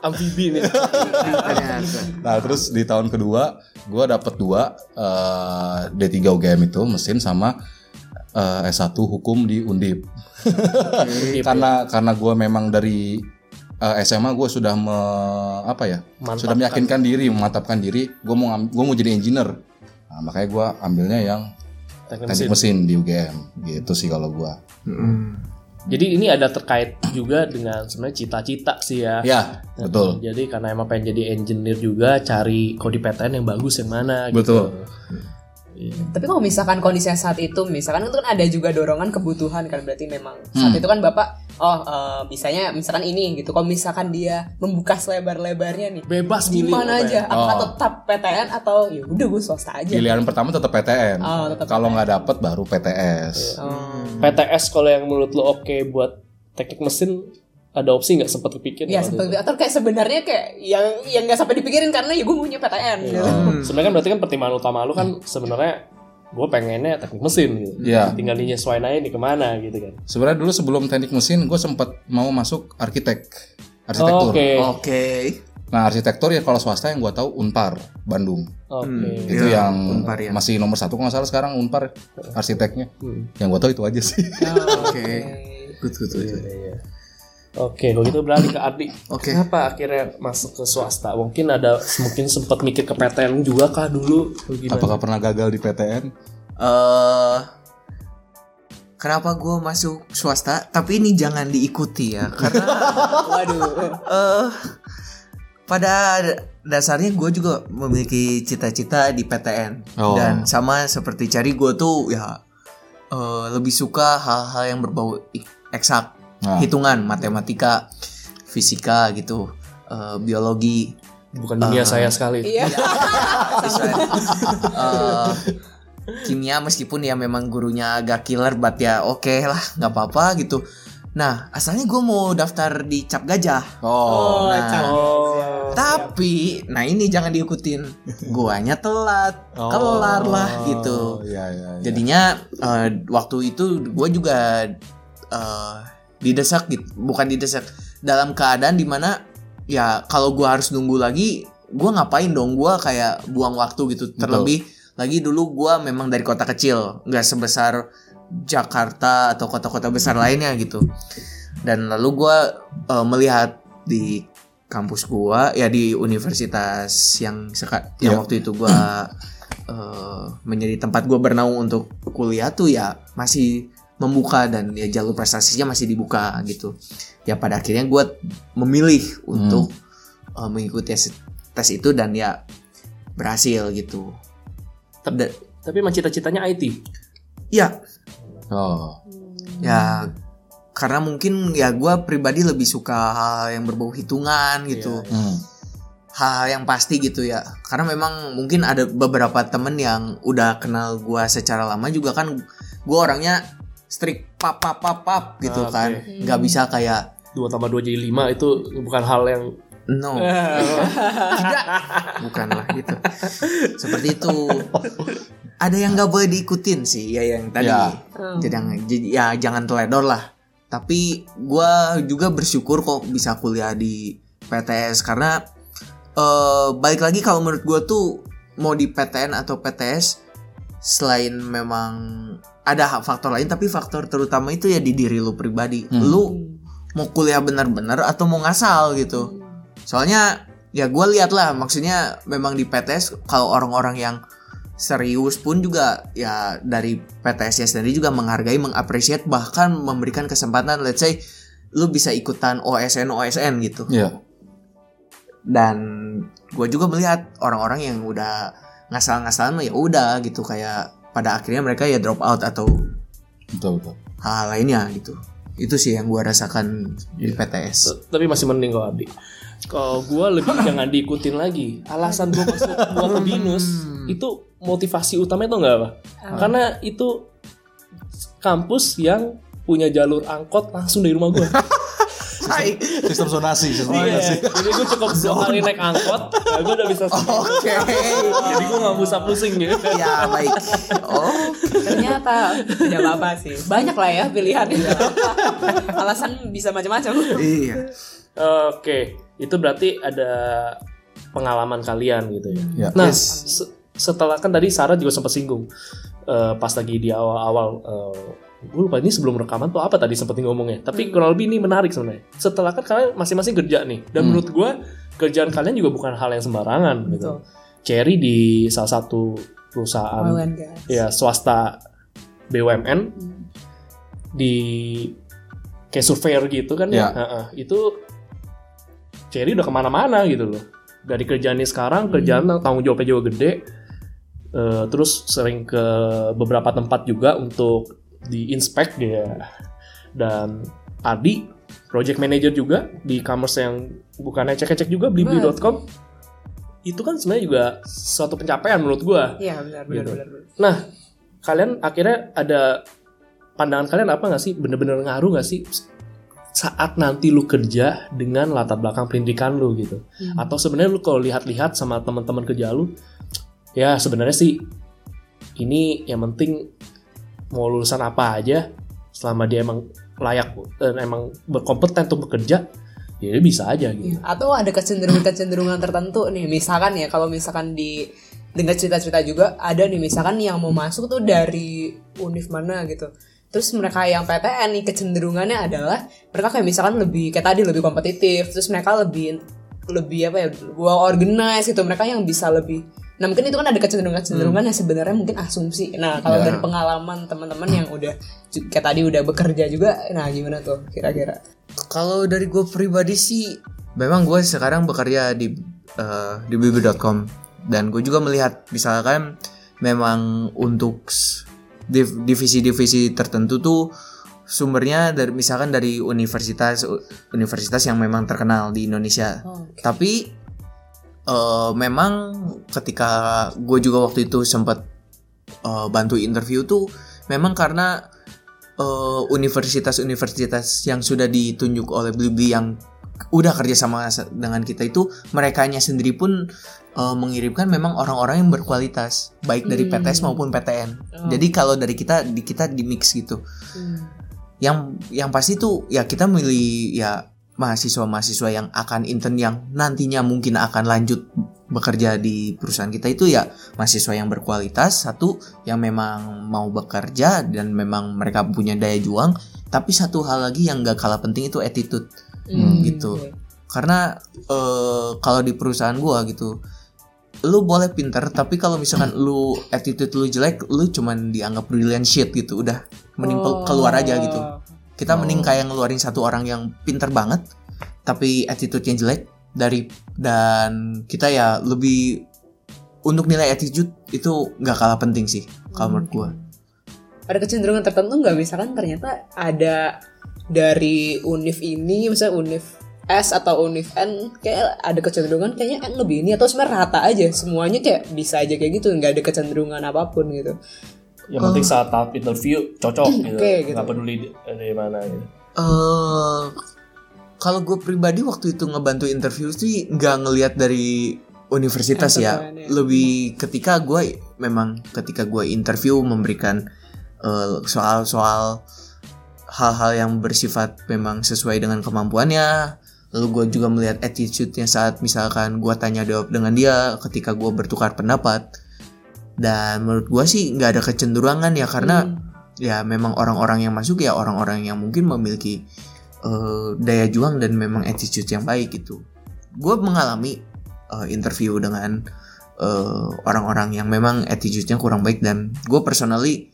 Amfibi nih. (laughs) Nah terus di tahun kedua gue dapet dua eh, D3 UGM itu mesin sama eh, S1 hukum di Undip. karena karena gue memang dari eh, SMA gue sudah me- apa ya? Mantapkan. Sudah meyakinkan diri, memantapkan diri, gue mau gue mau jadi engineer. Nah, makanya gue ambilnya yang Teknik teknik mesin. mesin di UGM gitu sih kalau gue. Jadi ini ada terkait juga dengan sebenarnya cita-cita sih ya. Ya, betul. Jadi karena emang pengen jadi engineer juga cari di PTN yang bagus yang mana gitu. Betul. Tapi kalau misalkan kondisinya saat itu, misalkan itu kan ada juga dorongan kebutuhan kan berarti memang saat itu kan bapak, oh eh, misalnya misalkan ini gitu. Kalau misalkan dia membuka selebar-lebarnya nih, Bebas apa ya. aja? Apakah Oh. tetap PTN atau ya udah gue swasta aja? Pilihan pertama tetap PTN. Oh, Kalau nggak dapet baru PTS. Oh. PTS kalau yang menurut lo oke buat teknik mesin ada opsi nggak sempat kepikir? Ya seperti itu? atau kayak sebenarnya kayak yang yang nggak sampai dipikirin karena ya gue punya PTN gitu. Sebenarnya kan berarti kan pertimbangan utama lu kan sebenarnya gue pengennya teknik mesin gitu. Iya. Tinggal dinyesuaiin aja nih ke mana gitu kan. Sebenarnya dulu sebelum teknik mesin gue sempat mau masuk arsitek, arsitektur. Oke. Oke. Nah arsitektur ya kalau swasta yang gue tahu Unpar Bandung. Oke. itu Iya, yang Unpar ya. masih nomor satu kalau nggak salah sekarang Unpar arsiteknya. Hmm. Yang gue tahu itu aja sih. Oke. Good, good, good. good. Iya. Oke, kalau gitu beralih ke Ardi. Oke. Kenapa akhirnya masuk ke swasta? Mungkin ada mungkin sempat mikir ke PTN juga kah dulu? Gimana? Apakah pernah gagal di PTN? eh kenapa gue masuk swasta? Tapi ini jangan diikuti ya, karena (laughs) Waduh. eh pada dasarnya gue juga memiliki cita-cita di PTN Oh. dan sama seperti cari gue tuh ya eh, lebih suka hal-hal yang berbau eksak, Nah. hitungan, matematika, fisika gitu, eh, biologi. Bukan dunia saya sekali. Iya. (laughs) Eh, kimia meskipun ya memang gurunya agak killer but ya oke lah nggak apa-apa gitu nah asalnya gue mau daftar di cap gajah Oh, Oh, nah, canggih. Oh. tapi nah ini jangan diikutin guanya telat Oh. kelar lah gitu Iya, iya, iya. jadinya eh, waktu itu gue juga eh, didesak gitu. Bukan didesak. Dalam keadaan di mana ya kalau gue harus nunggu lagi gue ngapain dong? Gue kayak buang waktu gitu. Terlebih lagi dulu gue memang dari kota kecil. Nggak sebesar Jakarta atau kota-kota besar lainnya gitu. Dan lalu gue eh, melihat di kampus gua ya di universitas yang seka- yang Iya. waktu itu gua (clears throat) eh, menjadi tempat gua bernaung untuk kuliah tuh ya masih membuka dan ya jalur prestasinya masih dibuka gitu. Ya pada akhirnya gua memilih untuk eh, mengikuti tes, tes itu dan ya berhasil gitu. Da- Tapi emang cita-citanya IT. ya Oh, ya karena mungkin ya gua pribadi lebih suka hal yang berbau hitungan gitu. Hmm. hal yang pasti gitu ya. Karena memang mungkin ada beberapa temen yang udah kenal gua secara lama juga kan gua orangnya strict pap pap pap pap gitu Ah, kan. nggak bisa kayak Dua tambah dua jadi lima itu bukan hal yang no. Tidak. Bukanlah gitu. Seperti itu. Ada yang nggak boleh diikutin sih ya yang tadi. Ya. jadi yang- jadi ya jangan teledor lah. Tapi gua juga bersyukur kok bisa kuliah di PTS karena eh balik lagi kalau menurut gua tuh mau di PTN atau PTS selain memang ada faktor lain tapi faktor terutama itu ya di diri lu pribadi. Lu mau kuliah benar-benar atau mau ngasal gitu. Soalnya ya gue lihat lah maksudnya memang di PTS kalau orang-orang yang serius pun juga ya dari PTS-nya sendiri juga menghargai mengapresiat bahkan memberikan kesempatan let's say lu bisa ikutan OSN OSN gitu. Iya. dan gue juga melihat orang-orang yang udah ngasal-ngasalan ya udah gitu kayak pada akhirnya mereka ya drop out atau Betul, betul. hal lainnya gitu itu sih yang gue rasakan di PTS T- tapi masih mending kalau Ardi. Kalau gue lebih (laughs) jangan diikutin lagi. Alasan gue masuk gua ke binus itu motivasi utama itu nggak apa? Karena itu kampus yang punya jalur angkot langsung dari rumah gue. (laughs) Sistem zonasi, sistem Iya, zonasi. jadi gue cukup dua kali naik angkot, ya gue udah bisa. oke Jadi gue nggak usah pusing gitu. ya baik oh Ternyata tidak apa-apa sih. Banyak lah ya pilihannya. Alasan bisa macam-macam. iya Oke, itu berarti ada pengalaman kalian gitu ya. Ya. Nah, Yes. se- setelah kan tadi Sarah juga sempat singgung eh, pas lagi di awal-awal eh, gue lupa ini sebelum rekaman tuh apa tadi sempat ngomongnya tapi Hmm. kurang lebih ini menarik sebenarnya setelah kan kalian masing-masing kerja nih dan Hmm. menurut gue kerjaan kalian juga bukan hal yang sembarangan gitu Betul. Cherry di salah satu perusahaan ya swasta BUMN Hmm. di kayak surveyor gitu kan ya Ya. Heeh. itu Cherry udah ke mana-mana gitu loh dari kerjaannya sekarang kerjaan tanggung jawabnya juga gede Eh, terus sering ke beberapa tempat juga untuk diinspek dia dan Adi project manager juga di e-commerce yang bukan ecek-ecek juga blibli.com itu kan sebenarnya juga suatu pencapaian menurut gua Iya benar benar Gitu. benar. benar. Nah, kalian akhirnya ada pandangan kalian apa nggak sih? Bener-bener ngaruh nggak sih saat nanti lu kerja dengan latar belakang pendidikan lu gitu? Hmm. Atau sebenarnya lu kalau lihat-lihat sama teman-teman kerja lu, ya sebenarnya sih ini yang penting mau lulusan apa aja, selama dia emang layak dan emang berkompeten untuk bekerja, ya dia bisa aja gitu. Iya. Atau ada kecenderungan-kecenderungan tertentu nih, misalkan ya kalau misalkan di dengar cerita-cerita juga ada nih misalkan yang mau masuk tuh dari univ mana gitu. Terus mereka yang PTN nih kecenderungannya adalah mereka kayak misalkan lebih kayak tadi lebih kompetitif, terus mereka lebih lebih apa ya, well organized gitu. Mereka yang bisa lebih Nah mungkin itu kan ada kecenderungan-kecenderungan yang sebenarnya mungkin asumsi. Nah kalau Ya. dari pengalaman teman-teman yang udah kayak tadi udah bekerja juga, nah gimana tuh kira-kira? Kalau dari gue pribadi sih, memang gue sekarang bekerja di eh, di bibi.com dan gue juga melihat misalkan memang untuk divisi-divisi tertentu tuh sumbernya dari misalkan dari universitas universitas yang memang terkenal di Indonesia. Oh, Tapi eh, memang ketika gue juga waktu itu sempat eh, bantu interview tuh memang karena eh, universitas-universitas yang sudah ditunjuk oleh Blibli yang udah kerja sama dengan kita itu merekanya sendiri pun eh, mengirimkan memang orang-orang yang berkualitas baik dari Hmm. PTS maupun PTN. Oh. Jadi kalau dari kita di kita di mix gitu Hmm. yang yang pasti tuh ya kita milih ya mahasiswa-mahasiswa yang akan intern yang nantinya mungkin akan lanjut bekerja di perusahaan kita itu ya mahasiswa yang berkualitas satu yang memang mau bekerja dan memang mereka punya daya juang tapi satu hal lagi yang gak kalah penting itu attitude Hmm, gitu. oke. karena eh, kalau di perusahaan gua gitu lu boleh pinter tapi kalau misalkan lu attitude lu jelek lu cuman dianggap brilliant shit gitu udah mending Oh. keluar aja gitu kita Oh. mending kayak ngeluarin satu orang yang pinter banget tapi attitude-nya jelek dari dan kita ya lebih untuk nilai attitude itu nggak kalah penting sih kalau menurut gua. Ada kecenderungan tertentu nggak? Misalkan ternyata ada dari univ ini misalnya univ S atau univ N kayak ada kecenderungan kayaknya N lebih ini atau sebenarnya rata aja semuanya kayak bisa aja kayak gitu nggak ada kecenderungan apa pun gitu Yang penting saat tahap interview cocok gitu, Oke, gitu. nggak peduli di- dari mana gitu. eh kalau gue pribadi waktu itu ngebantu interview sih nggak ngelihat dari universitas ya lebih ketika gue memang ketika gue interview memberikan eh, soal-soal hal-hal yang bersifat memang sesuai dengan kemampuannya lalu gue juga melihat attitude-nya saat misalkan gue tanya jawab dengan dia ketika gue bertukar pendapat dan menurut gue sih nggak ada kecenderungan ya karena Hmm. ya memang orang-orang yang masuk ya orang-orang yang mungkin memiliki eh, daya juang dan memang attitude yang baik gitu. Gue mengalami eh, interview dengan eh, orang-orang yang memang attitude-nya kurang baik dan gue personally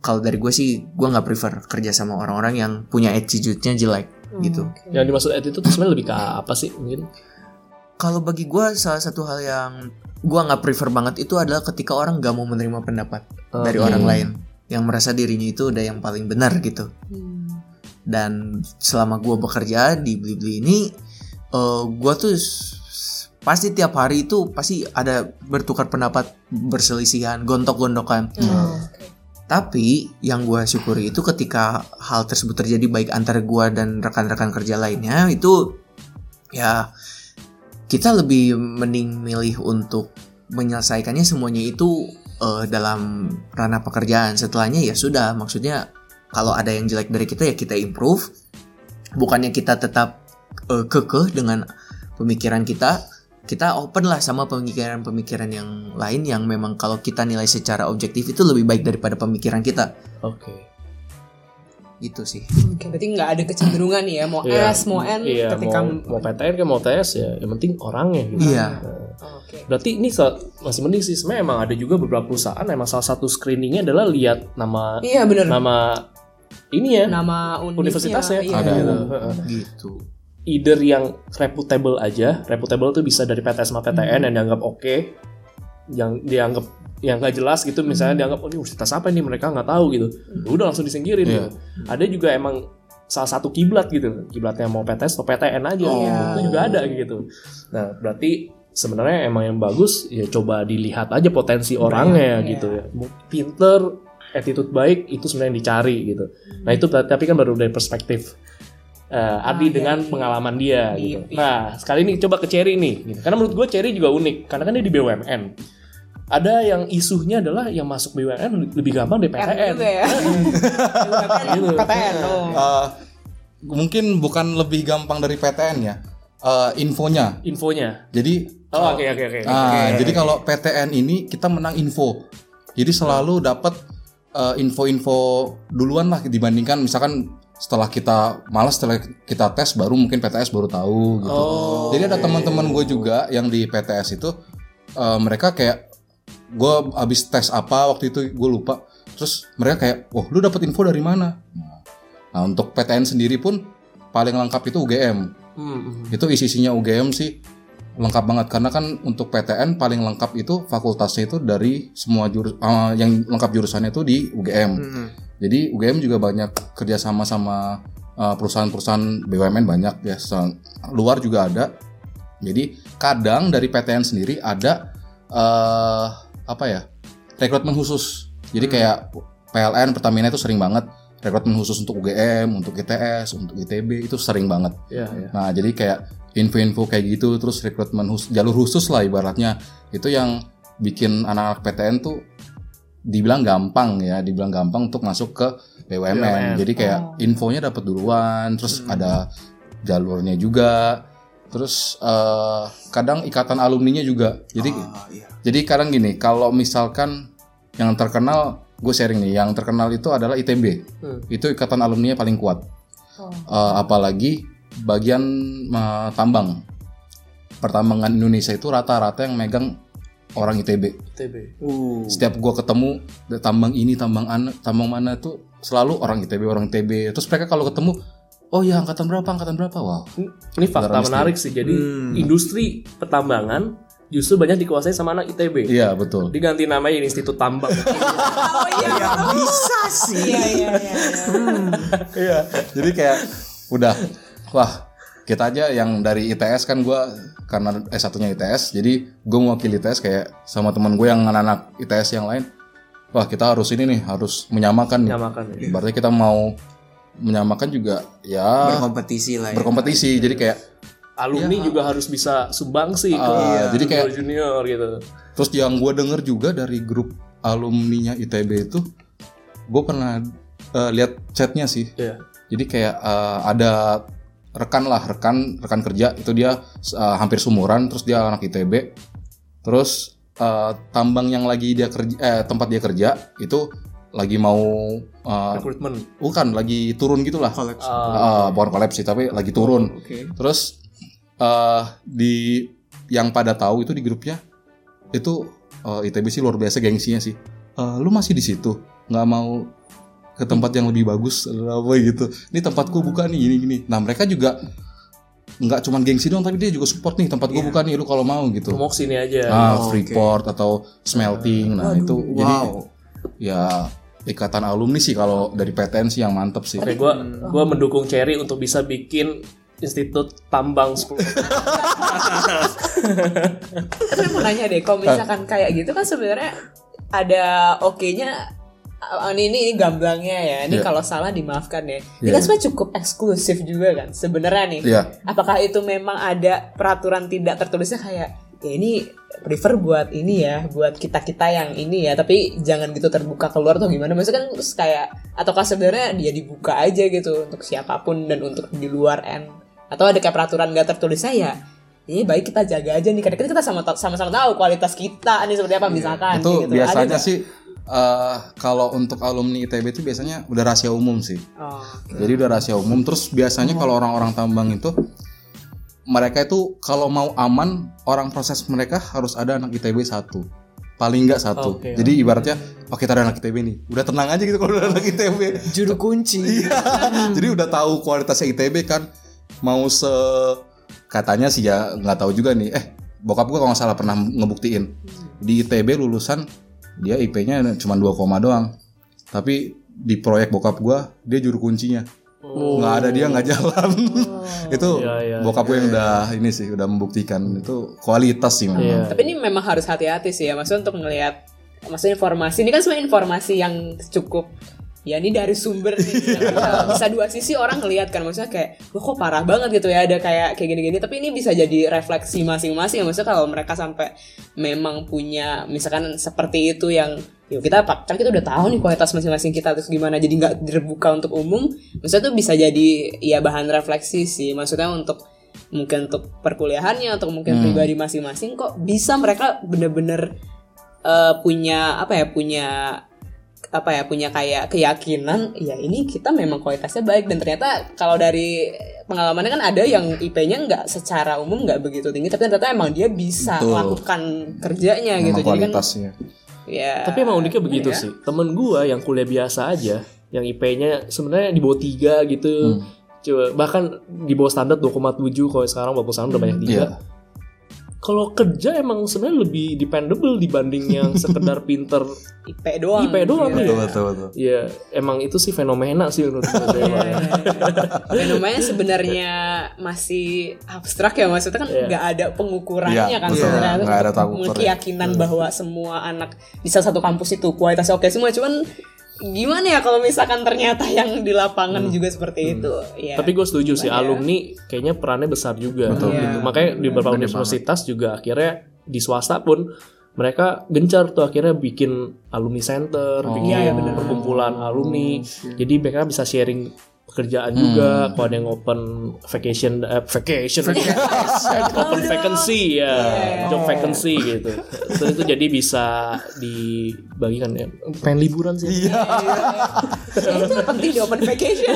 kalau dari gue sih gue nggak prefer kerja sama orang-orang yang punya attitude-nya jelek gitu. Hmm, oke. Yang dimaksud attitude itu sebenarnya lebih ke apa sih mungkin? Kalau bagi gue salah satu hal yang gue nggak prefer banget itu adalah ketika orang gak mau menerima pendapat dari Oke. orang lain yang merasa dirinya itu udah yang paling benar gitu. Hmm. dan selama gue bekerja di Blibli ini eh gue tuh pasti tiap hari itu pasti ada bertukar pendapat berselisihan gontok-gontokan Hmm, oke. tapi yang gue syukuri itu ketika hal tersebut terjadi baik antara gue dan rekan-rekan kerja lainnya itu ya kita lebih mending milih untuk menyelesaikannya semuanya itu eh, dalam ranah pekerjaan. Setelahnya ya sudah maksudnya kalau ada yang jelek dari kita ya kita improve. Bukannya kita tetap eh, kekeh dengan pemikiran kita kita open lah sama pemikiran-pemikiran yang lain yang memang kalau kita nilai secara objektif itu lebih baik daripada pemikiran kita. Oke. Gitu sih Oke, berarti nggak ada kecenderungan ya mau Iya. S mau N Iya, ketika mau, mau PTN kan mau TS ya, yang penting orangnya gitu. iya Oke. Berarti ini masih mending sih sebenarnya emang ada juga beberapa perusahaan emang salah satu screeningnya adalah lihat nama Iya benar. nama ini ya Nama universitasnya iya. Ada. gitu. Heeh. gitu Either yang reputable aja, reputable tuh bisa dari PTS sama PTN yang dianggap oke, yang dianggap yang nggak jelas gitu misalnya dianggap oh ini universitas apa nih mereka nggak tahu gitu, Ya udah langsung disingkirin. Iya. gitu. Ada juga emang salah satu kiblat gitu, kiblatnya mau PTS atau PTN aja, Oh. itu juga ada gitu. Nah berarti sebenarnya emang yang bagus ya coba dilihat aja potensi orangnya Iya. gitu ya, pinter, attitude baik itu sebenarnya yang dicari gitu. Nah itu tapi kan baru dari perspektif eh Ardi iya, dengan iya. pengalaman dia Iya, gitu. iya. Nah sekali ini coba ke Cherry nih, gitu. karena menurut gue Cherry juga unik karena kan dia di BUMN. Ada yang isunya adalah yang masuk BUMN lebih gampang dari R PTN. juga ya. (laughs) Gitu. PTN. Oh. Mungkin bukan lebih gampang dari PTN ya. Eh, infonya. Infonya. Jadi Oh oke oke oke. Ah, jadi kalau PTN ini kita menang info. Jadi selalu dapat eh, info-info duluan lah dibandingkan misalkan setelah kita malas setelah kita tes baru mungkin PTS baru tahu gitu. Oh, Jadi ada teman-teman gue juga yang di PTS itu eh, mereka kayak gue abis tes apa waktu itu gue lupa. Terus mereka kayak, wah lu dapat info dari mana? Nah untuk PTN sendiri pun paling lengkap itu UGM Hmm, hmm. itu isi-isinya UGM sih lengkap banget karena kan untuk PTN paling lengkap itu fakultasnya itu dari semua jurus eh, yang lengkap jurusannya itu di UGM. Jadi UGM juga banyak kerjasama sama eh, perusahaan-perusahaan BUMN banyak ya. Luar juga ada. Jadi kadang dari PTN sendiri ada eh apa ya rekrutmen khusus. Jadi kayak PLN Pertamina itu sering banget rekrutmen khusus untuk UGM, untuk ITS, untuk ITB itu sering banget. Ya, ya. Nah, jadi kayak info-info kayak gitu terus rekrutmen khusus, jalur khusus lah ibaratnya. Itu yang bikin anak-anak PTN tuh dibilang gampang ya, dibilang gampang untuk masuk ke BUMN. BUMN. Jadi kayak infonya dapat duluan, terus ada jalurnya juga. Terus eh, kadang ikatan alumninya juga. Jadi Ah, iya. jadi kadang gini, kalau misalkan yang terkenal, gue sharing nih, yang terkenal itu adalah ITB. Hmm. Itu ikatan alumninya paling kuat. Oh. Eh, apalagi bagian eh, tambang. Pertambangan Indonesia itu rata-rata yang megang orang ITB. ITB. Uh. Setiap gua ketemu "Da- tambang ini, tambang an, tambang mana itu selalu orang ITB, orang ITB. Terus mereka kalau ketemu, oh ya angkatan berapa, angkatan berapa, wow. Ini fakta menarik sih. Jadi Hmm. industri pertambangan justru banyak dikuasai sama anak ITB. Iya betul. Diganti namanya jadi Institut Tambang. (laughs) Oh iya. bisa sih Iya iya iya. iya. Iya. Jadi kayak udah, wah kita aja yang dari ITS kan gua karena S1-nya ITS, jadi gue mewakili ITS kayak sama teman gue yang anak-anak ITS yang lain. Wah kita harus ini nih, harus menyamakan nih. Menyamakan ya. Berarti kita mau menyamakan juga ya berkompetisi lah ya berkompetisi. Jadi kayak Alumni juga harus bisa sumbang sih ke Ah, jadi kayak- junior gitu. terus yang gue denger juga dari grup alumninya ITB itu, gue pernah eh, lihat chatnya sih. Iya. Jadi kayak eh, ada rekan lah, rekan rekan kerja itu dia eh, hampir sumuran, terus dia anak ITB. Terus eh, tambang yang lagi dia kerja, eh, tempat dia kerja itu lagi mau eh, Rekrutmen. bukan lagi turun gitulah. Kolaps. Ah, Ah, bukan kolaps sih, tapi lagi turun. Oke. Terus eh di yang pada tahu itu di grupnya itu eh, ITB sih luar biasa gengsinya sih. Eh, lu masih di situ, nggak mau ke tempat yang lebih bagus apa gitu. Ini tempatku buka nih gini gini. Nah mereka juga nggak cuman gengsi doang, tapi dia juga support nih tempat gue buka nih lu kalau mau gitu. mau sini aja. Nah, Oh, Freeport atau smelting. Nah, itu jadi Wow. ya ikatan alumni sih kalau dari PTN sih yang mantep sih. Oke, gua gua mendukung Cherry untuk bisa bikin Institut Tambang 10. Tapi mau nanya deh, kalau misalkan kayak gitu kan sebenarnya ada oke-nya ah, ini, ini ini gamblangnya ya. Ini Iya. kalau salah dimaafkan ya. Ini Iya. kan sebenarnya cukup eksklusif juga kan sebenarnya nih. Iya. Apakah itu memang ada peraturan tidak tertulisnya kayak ya ini prefer buat ini ya, buat kita-kita yang ini ya, tapi jangan gitu terbuka keluar tuh gimana? Maksudnya kan terus kayak ataukah sebenarnya dia dibuka aja gitu untuk siapa pun dan untuk di luar N atau ada kayak peraturan gak tertulisnya ya ini baik kita jaga aja nih karena kita sama sama-sama tahu kualitas kita nih seperti apa misalkan itu gitu. Biasanya sih eh, kalau untuk alumni ITB itu biasanya udah rahasia umum sih. oh. Jadi udah rahasia umum. Terus biasanya kalau orang-orang tambang itu mereka itu kalau mau aman orang proses mereka harus ada anak ITB satu paling nggak satu. Oke. Jadi ibaratnya oh kita ada anak ITB nih, udah tenang aja gitu kalau udah anak ITB. Juru kunci. Iya. Jadi udah tahu kualitasnya ITB kan mau se katanya sih ya nggak tahu juga nih. Eh bokap gua kalau nggak salah pernah ngebuktiin di ITB lulusan dia IP-nya cuma 2 koma doang. Tapi di proyek bokap gua dia juru kuncinya. Nggak ada dia nggak jalan. (laughs) itu Iya, iya, bokap gue yang udah ini sih udah membuktikan. Itu kualitas sih memang. Iya. Tapi ini memang harus hati-hati sih ya, maksudnya untuk ngelihat, maksudnya informasi. Ini kan sebenarnya informasi yang cukup ya ini dari sumber nih (laughs) Bisa- bisa dua sisi orang ngelihat kan maksudnya kayak wah kok parah banget gitu ya ada kayak kayak gini-gini. Tapi ini bisa jadi refleksi masing-masing maksudnya kalau mereka sampai memang punya misalkan seperti itu yang yuk kita kan kita udah tahu nih kualitas masing-masing kita terus gimana jadi nggak terbuka untuk umum maksudnya tuh bisa jadi ya bahan refleksi sih maksudnya untuk mungkin untuk perkuliahannya atau mungkin pribadi masing-masing kok bisa mereka bener-bener eh, punya apa ya punya apa ya punya kayak keyakinan ya ini kita memang kualitasnya baik dan ternyata kalau dari pengalamannya kan ada yang IP-nya nggak secara umum nggak begitu tinggi tapi ternyata emang dia bisa Betul. lakukan kerjanya Memang gitu jadi kan. Ya Tapi emang uniknya begitu ya. sih. Temen gua yang kuliah biasa aja, yang IP-nya sebenarnya di bawah 3 gitu. Hmm. Coba bahkan di bawah standar 2,7 kalau sekarang walaupun sekarang udah banyak tiga. Iya. Kalau kerja emang sebenarnya lebih dependable dibanding yang (laughs) sekedar pinter IP doang IP doang Iya. nih. Betul betul betul. Ya emang itu sih fenomena sih menurut. Iya. (laughs) fenomena sebenarnya masih abstrak ya maksudnya kan Iya. nggak ada pengukurannya Iya, kan betul. sebenarnya Nggak ada keyakinan bahwa semua anak di salah satu kampus itu kualitasnya oke semua cuman gimana ya kalau misalkan ternyata yang di lapangan juga seperti itu ya Tapi gue setuju sih ya? alumni kayaknya perannya besar juga. Betul. Gitu. Iya. Makanya di beberapa universitas juga akhirnya di swasta pun mereka gencar tuh akhirnya bikin alumni center, bikin Iya, iya, benar. perkumpulan alumni. Jadi mereka bisa sharing pekerjaan juga. Kalau ada yang open vacation, eh, vacation, (laughs) open vacancy ya, job vacancy gitu. Terus itu jadi bisa dibagikan ya. Pengen liburan sih. Iya. Ya, itu penting di open vacation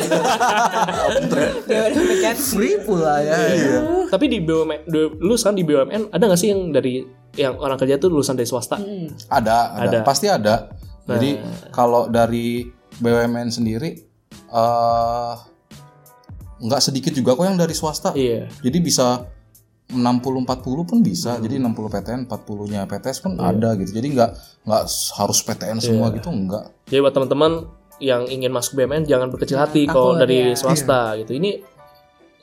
di open vacation Free pula ya. Iya. Tapi di BUMN, lu sekarang di BUMN ada nggak sih yang dari yang orang kerja tuh lulusan dari swasta? Ada, ada, Ada. pasti ada. Jadi kalau dari BUMN sendiri eh nggak sedikit juga kok yang dari swasta. Iya. Jadi bisa 60 40 pun bisa. Jadi 60 PTN, 40-nya PTS pun ada gitu. Jadi nggak nggak harus PTN semua gitu enggak. Jadi buat teman-teman yang ingin masuk BUMN jangan berkecil hati kalau takut, dari ya. swasta gitu. Ini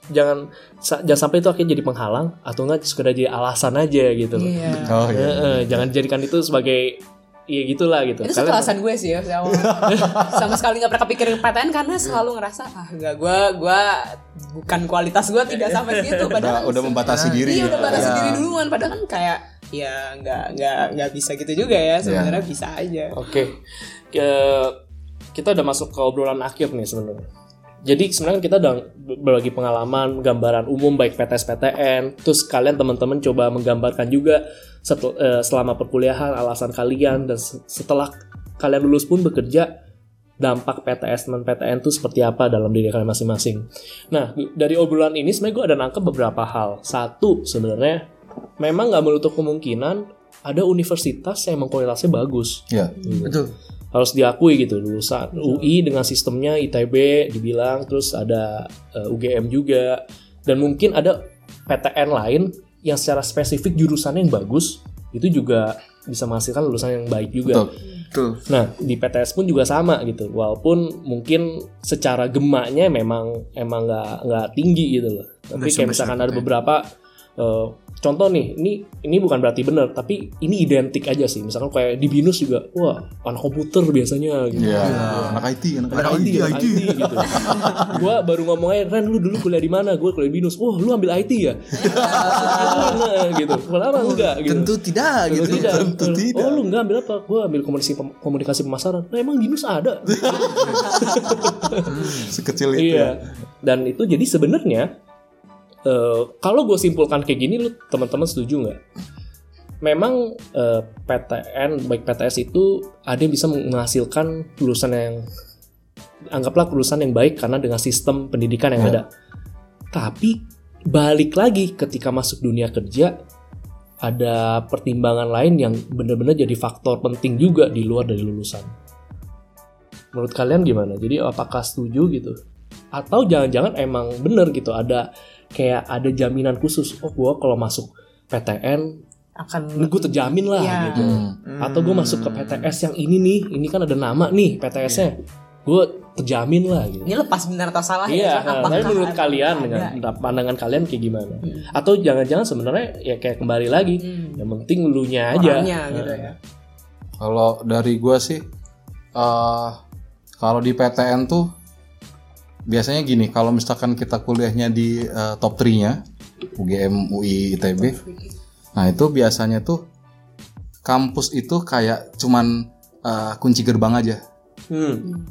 jangan jangan sampai itu akhirnya jadi penghalang atau enggak sekedar jadi alasan aja gitu. loh. Iya. Oh iya. Eh, eh, jangan jadikan itu sebagai ya gitulah gitu. itu satu Kalian- alasan gue sih ya awal. (laughs) sama sekali nggak pernah kepikiran PTN karena selalu ngerasa ah enggak gue gue bukan kualitas gue tidak sampai situ Udah, padahal udah membatasi diri iya ya. udah batasi Ya. diri duluan padahal kan kayak ya nggak nggak nggak bisa gitu juga ya sebenarnya bisa aja Oke, Ke- kita udah masuk ke obrolan akhir nih sebenarnya. Jadi sebenarnya kita udah berbagi pengalaman, gambaran umum baik PTS PTN, terus kalian teman-teman coba menggambarkan juga setel- eh, selama perkuliahan alasan kalian dan se- setelah kalian lulus pun bekerja dampak PTS dan PTN itu seperti apa dalam diri kalian masing-masing. Nah dari obrolan ini sebenarnya gue ada nangkep beberapa hal. Satu sebenarnya memang nggak menutup kemungkinan ada universitas yang emang kualitasnya bagus Iya. Betul. Harus diakui gitu lulusan UI dengan sistemnya ITB dibilang terus ada eh, UGM juga dan mungkin ada PTN lain yang secara spesifik jurusannya yang bagus itu juga bisa menghasilkan lulusan yang baik juga. Betul. Betul. Nah di PTS pun juga sama gitu walaupun mungkin secara gemaknya memang emang nggak nggak tinggi gitu loh. Tapi kayak misalkan ada PTN. beberapa eh, contoh nih ini ini bukan berarti benar tapi ini identik aja sih misalkan kayak di binus juga wah anak komputer biasanya gitu Iya. Anak IT, anak, anak IT, anak IT, gitu. gua baru ngomong aja, Ren lu dulu kuliah di mana? Gua kuliah di Binus. Wah, lu ambil IT ya? (laughs) nah, gitu. Kenapa enggak gitu? Tentu tidak Tentu gitu. tidak. Tentu tidak. Oh, lu enggak ambil apa? Gua ambil komunikasi pem- komunikasi pemasaran. Nah, emang Binus ada. (laughs) Sekecil itu. iya. Dan itu jadi sebenarnya eh, kalau gue simpulkan kayak gini, lu teman-teman setuju nggak? Memang eh, PTN baik PTS itu ada yang bisa menghasilkan lulusan yang anggaplah lulusan yang baik karena dengan sistem pendidikan yang Ya. ada. Tapi balik lagi ketika masuk dunia kerja ada pertimbangan lain yang benar-benar jadi faktor penting juga di luar dari lulusan. Menurut kalian gimana? Jadi apakah setuju gitu? Atau jangan-jangan emang bener gitu ada kayak ada jaminan khusus. Oh gua kalau masuk PTN akan gue terjamin lah Iya. gitu. Hmm. Atau gue masuk ke PTS yang ini nih, ini kan ada nama nih PTS-nya. Gue terjamin lah gitu. ini lepas benar atau salah Iya, ya nah, Apakah tapi menurut ada- kalian ada? dengan pandangan kalian kayak gimana? Atau jangan-jangan sebenarnya ya kayak kembali lagi, Hmm. yang penting lu nya aja. orangnya gitu ya Kalau dari gua sih, eh kalau di PTN tuh biasanya gini, kalau misalkan kita kuliahnya di eh, top 3-nya, UGM, UI, ITB, nah itu biasanya tuh kampus itu kayak cuman eh, kunci gerbang aja. Hmm.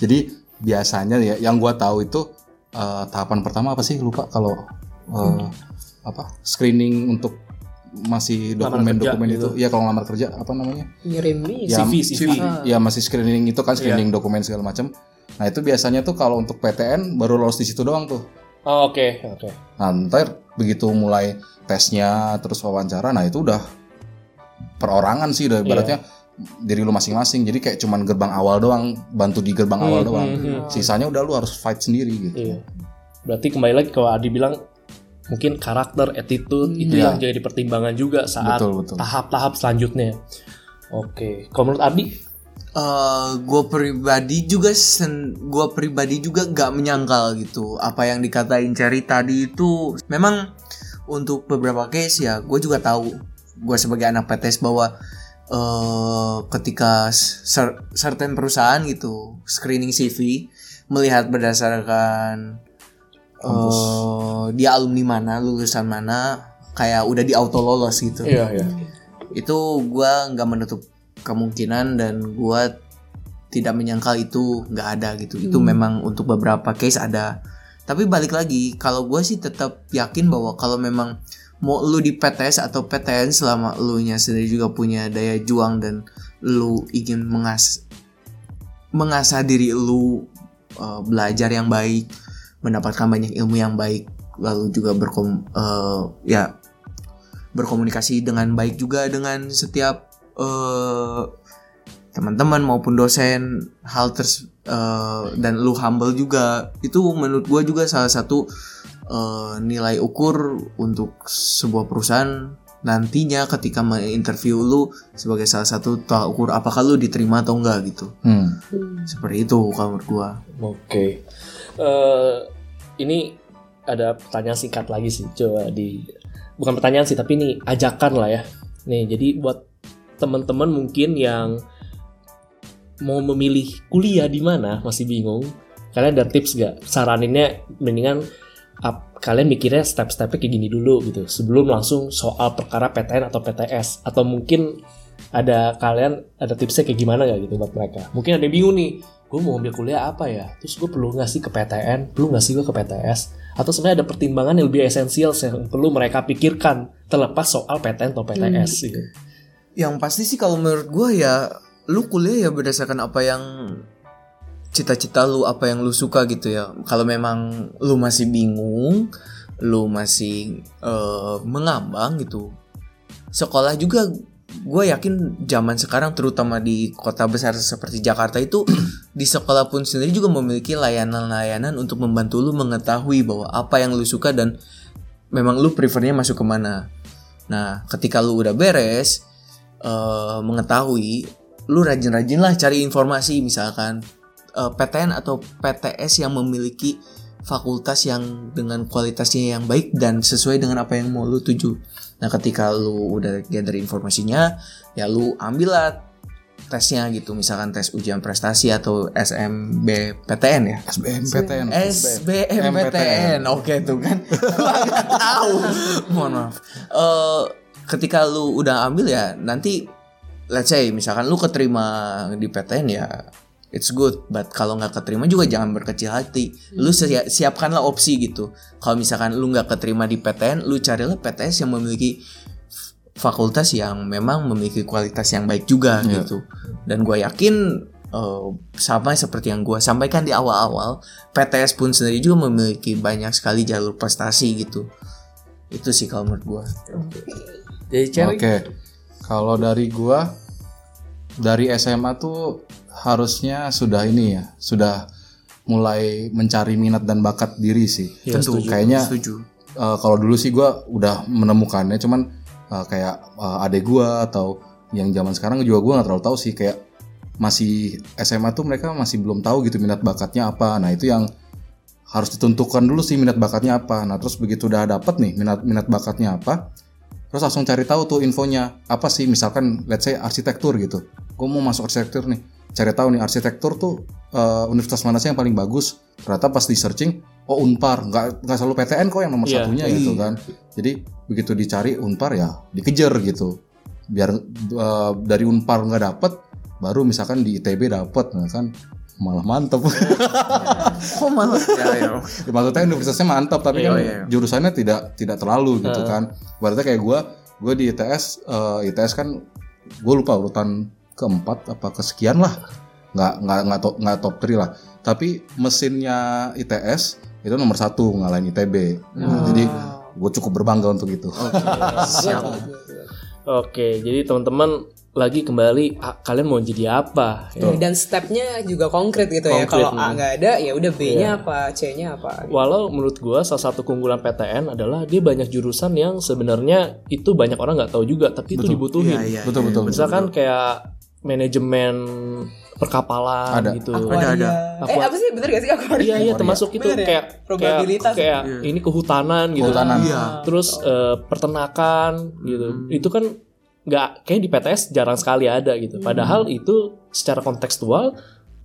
Jadi biasanya ya, yang gua tahu itu eh, tahapan pertama apa sih? Lupa kalau eh, apa screening untuk masih dokumen-dokumen gitu. itu. Iya kalau ngelamar kerja apa namanya? ngirim ya, CV, CV. ya masih screening itu kan screening dokumen segala macam. Nah itu biasanya tuh kalau untuk PTN baru lolos di situ doang tuh. Oh, Oke, oke. Nah ntar begitu mulai tesnya terus wawancara, nah itu udah perorangan sih udah ibaratnya diri lu masing-masing. Jadi kayak cuman gerbang awal doang, bantu di gerbang awal doang. Sisanya udah lu harus fight sendiri gitu. Iya. Berarti kembali lagi kalau Adi bilang mungkin karakter, attitude itu Iya. yang jadi pertimbangan juga saat tahap-tahap selanjutnya. Oke, kalau menurut Adi, gue Eh, pribadi juga sen gue pribadi juga nggak menyangkal gitu apa yang dikatain Cherry tadi itu. Memang untuk beberapa case ya gue juga tahu. Gue sebagai anak PTS bahwa eh ketika cer- certain perusahaan gitu screening CV melihat berdasarkan eh dia alumni mana lulusan mana kayak udah di auto lolos gitu. Iya iya. itu gua nggak menutup kemungkinan dan gua tidak menyangkal itu nggak ada gitu. Itu memang untuk beberapa case ada. Tapi balik lagi kalau gua sih tetap yakin bahwa kalau memang mau lu di PTS atau PTN selama lu nya sendiri juga punya daya juang dan lu ingin mengas mengasah diri lu uh, belajar yang baik mendapatkan banyak ilmu yang baik lalu juga berkom uh, ya berkomunikasi dengan baik juga dengan setiap eh, teman-teman maupun dosen hal ters eh, dan lu humble juga itu menurut gua juga salah satu eh, nilai ukur untuk sebuah perusahaan nantinya ketika menginterview lu sebagai salah satu tolak ukur apakah lu diterima atau enggak gitu Hmm. seperti itu kalau menurut gua Oke. Eh, ini ada pertanyaan singkat lagi sih, coba di bukan pertanyaan sih, tapi ini ajakan lah ya. Nih, jadi buat teman-teman mungkin yang mau memilih kuliah di mana masih bingung, kalian ada tips gak? Saraninnya mendingan ap- kalian mikirnya step-stepnya kayak gini dulu gitu, sebelum langsung soal perkara PTN atau PTS, atau mungkin ada kalian ada tipsnya kayak gimana gak gitu buat mereka? Mungkin ada yang bingung nih, gue mau ambil kuliah apa ya? Terus gue perlu nggak sih ke PTN? Perlu nggak sih gue ke PTS? Atau sebenarnya ada pertimbangan yang lebih esensial yang perlu mereka pikirkan terlepas soal PTN atau PTS gitu. Yang pasti sih kalau menurut gue ya lu kuliah ya berdasarkan apa yang cita-cita lu, apa yang lu suka gitu ya. Kalau memang lu masih bingung, lu masih eh, mengambang gitu. Sekolah juga gue yakin zaman sekarang terutama di kota besar seperti Jakarta itu (clears throat) di sekolah pun sendiri juga memiliki layanan-layanan untuk membantu lu mengetahui bahwa apa yang lu suka dan memang lu prefernya masuk ke mana. Nah, ketika lu udah beres, eh, mengetahui, lu rajin-rajin lah cari informasi misalkan eh, PTN atau PTS yang memiliki fakultas yang dengan kualitasnya yang baik dan sesuai dengan apa yang mau lu tuju. Nah, ketika lu udah gather informasinya, ya lu ambillah tesnya gitu, misalkan tes ujian prestasi atau SMBPTN ya. SBMPTN. SBMPTN. Oke tuh kan. (laughs) Gua tahu. Mohon maaf. Eh, ketika lu udah ambil ya nanti let's say misalkan lu keterima di PTN ya it's good. But kalau nggak keterima juga jangan berkecil hati. Lu sia- siapkanlah opsi gitu. Kalau misalkan lu nggak keterima di PTN lu carilah PTS yang memiliki fakultas yang memang memiliki kualitas yang baik juga gitu. Dan gue yakin eh, sama seperti yang gue sampaikan di awal-awal PTS pun sendiri juga memiliki banyak sekali jalur prestasi gitu. Itu sih kalau menurut gue Jadi Cherry Oke. Kalau dari gua dari SMA tuh harusnya sudah ini ya, sudah mulai mencari minat dan bakat diri sih. Iya, Tentu setuju. kayaknya setuju eh, kalau dulu sih gua udah menemukannya cuman eh, kayak eh, adek gua atau yang zaman sekarang juga gua nggak terlalu tahu sih kayak masih SMA tuh mereka masih belum tahu gitu minat bakatnya apa. Nah, itu yang harus ditentukan dulu sih minat bakatnya apa. Nah, terus begitu udah dapet nih minat minat bakatnya apa, terus langsung cari tahu tuh infonya apa sih misalkan let's say arsitektur gitu. Gue mau masuk arsitektur nih, cari tahu nih arsitektur tuh eh, universitas mana sih yang paling bagus. Ternyata pas di searching, oh Unpar, nggak nggak selalu PTN kok yang nomor Iya. satunya gitu kan. Jadi begitu dicari Unpar ya dikejar gitu. Biar eh, dari Unpar nggak dapet, baru misalkan di ITB dapet, nah kan malah mantep. kok malah? (laughs) Ya, ya. Ya, maksudnya universitasnya mantap tapi Iya, kan iya. jurusannya tidak tidak terlalu gitu kan. Berarti kayak gue gue di ITS eh, ITS kan gue lupa urutan keempat apa kesekian lah. Nggak nggak nggak top nggak top 3 lah. Tapi mesinnya ITS itu nomor satu ngalahin ITB Nah, jadi gue cukup berbangga untuk itu. (laughs) Siap. Oke, jadi teman-teman lagi kembali ah, kalian mau jadi apa? Iya, Dan stepnya juga konkret gitu ya. Konkret, Kalau A hmm. nggak ada, ya udah B-nya apa, C-nya apa. Walau menurut gua salah satu keunggulan PTN adalah dia banyak jurusan yang sebenarnya itu banyak orang nggak tahu juga, tapi itu dibutuhin. Iya, iya, betul betul betul Misalkan kayak manajemen perkapalan Ada. gitu. Ada, ada. Eh apa sih bener gak sih akuaria? Iya iya termasuk itu Bener ya? kayak Probabilitas. kayak, kayak ini kehutanan gitu. Kehutanan. Iya. Terus eh, peternakan gitu. Itu kan nggak kayak di PTS jarang sekali ada gitu. Padahal itu secara kontekstual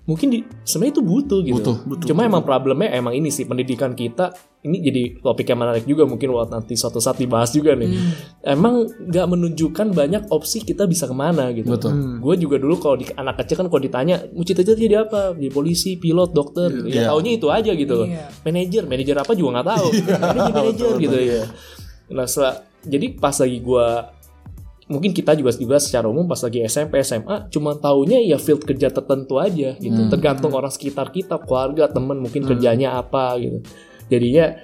mungkin di sebenarnya itu butuh gitu. Butuh, Cuma emang problemnya emang ini sih pendidikan kita ini jadi topik yang menarik juga mungkin buat nanti suatu saat dibahas juga nih. Emang nggak menunjukkan banyak opsi kita bisa ke mana gitu. Betul. Gue juga dulu kalau di anak kecil kan kalau ditanya mau cita-cita jadi apa? Jadi polisi, pilot, dokter. gitu. Ya taunya itu aja gitu. loh. Iya. Manajer, manajer apa juga nggak tahu. Ini jadi manajer gitu ya. Nah, setelah- jadi pas lagi gue mungkin kita juga juga secara umum pas lagi SMP SMA cuma taunya ya field kerja tertentu aja gitu. Tergantung orang sekitar kita keluarga temen mungkin kerjanya apa gitu. Jadinya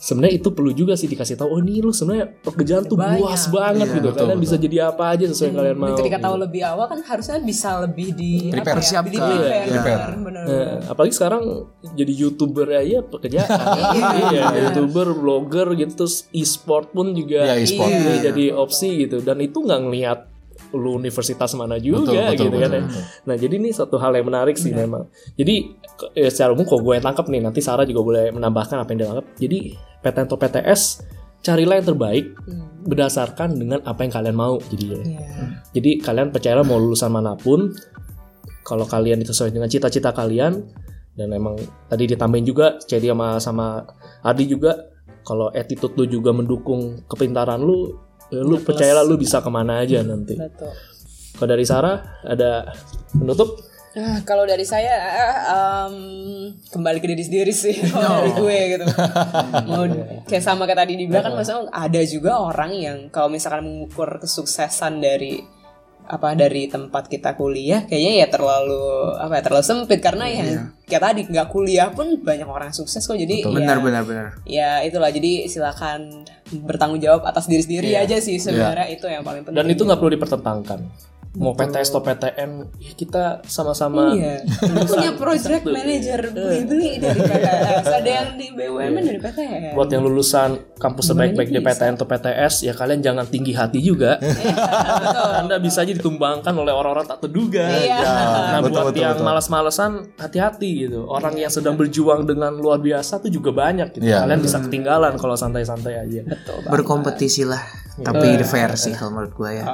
sebenarnya itu perlu juga sih dikasih tahu oh ini lu sebenarnya pekerjaan tuh Banyak. luas banget Iya, gitu betul, kalian betul. bisa jadi apa aja sesuai yang kalian mau Dan ketika tahu gitu. lebih awal kan harusnya bisa lebih di Prepare. ya? Siapkan. Di prepare, Iya. bener, bener. Nah, apalagi sekarang jadi youtuber aja pekerjaan (laughs) iya youtuber blogger gitu terus e-sport pun juga Iya, e-sport. ini Iya. jadi opsi gitu dan itu nggak ngelihat lu universitas mana juga Betul, betul, gitu kan betul, ya. Nah jadi ini satu hal yang menarik sih memang. Jadi ya, secara umum kalau gue yang tangkap nih nanti Sarah juga boleh menambahkan apa yang dia tangkap. Jadi PTN atau PTS carilah yang terbaik berdasarkan dengan apa yang kalian mau jadinya. Iya. Jadi kalian percayalah mau lulusan mana pun, kalau kalian itu sesuai dengan cita-cita kalian dan emang tadi ditambahin juga Cedi sama sama Adi juga kalau attitude lu juga mendukung kepintaran lu, ya lu percayalah lu bisa ke mana aja nanti. Betul. Kalau dari Sarah ada penutup? Ah, kalau dari saya em, kembali ke diri sendiri sih (laughs) kalau dari gue gitu. (laughs) Mau kayak sama kayak tadi dibilang kan maksudnya ada juga orang yang kalau misalkan mengukur kesuksesan dari apa dari tempat kita kuliah kayaknya ya terlalu apa ya terlalu sempit. Karena yang kayak tadi nggak kuliah pun banyak orang sukses kok jadi ya, benar benar benar. ya itulah jadi silakan bertanggung jawab atas diri sendiri aja sih sebenarnya itu yang paling penting. Dan itu nggak perlu dipertentangkan. Mau PTS atau PTN, ya kita sama-sama Iya. (laughs) punya project manager beli-beli dari PTS. (laughs) Ada yang di BUMN dari PTS. buat yang lulusan kampus sebaik-baik di PTN atau PTS ya kalian jangan tinggi hati juga. (laughs) Anda bisa aja ditumbangkan oleh orang-orang tak terduga. Iya. nah betul, buat betul, yang betul. malas-malesan hati-hati gitu. Orang yang sedang berjuang dengan luar biasa tuh juga banyak gitu. Iya. kalian bisa ketinggalan kalau santai-santai aja. Berkompetisi tapi fair sih kalau menurut gue ya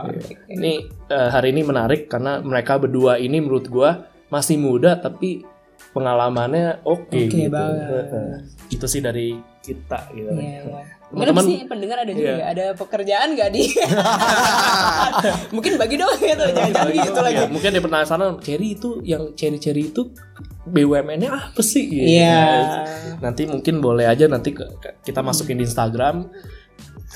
ini eh, hari ini menarik karena mereka berdua ini menurut gua masih muda tapi pengalamannya oke Oke gitu. banget. Itu sih dari kita gitu. Iya, iya. Teman-teman sih pendengar ada juga ya, ada pekerjaan nggak di (laughs) Mungkin bagi dong gitu, jangan gitu lagi. Ya, mungkin dia penasaran Cherry itu yang Cherry Cherry itu BUMN-nya apa sih? Gitu. Iya. Nanti mungkin boleh aja nanti kita masukin di Instagram.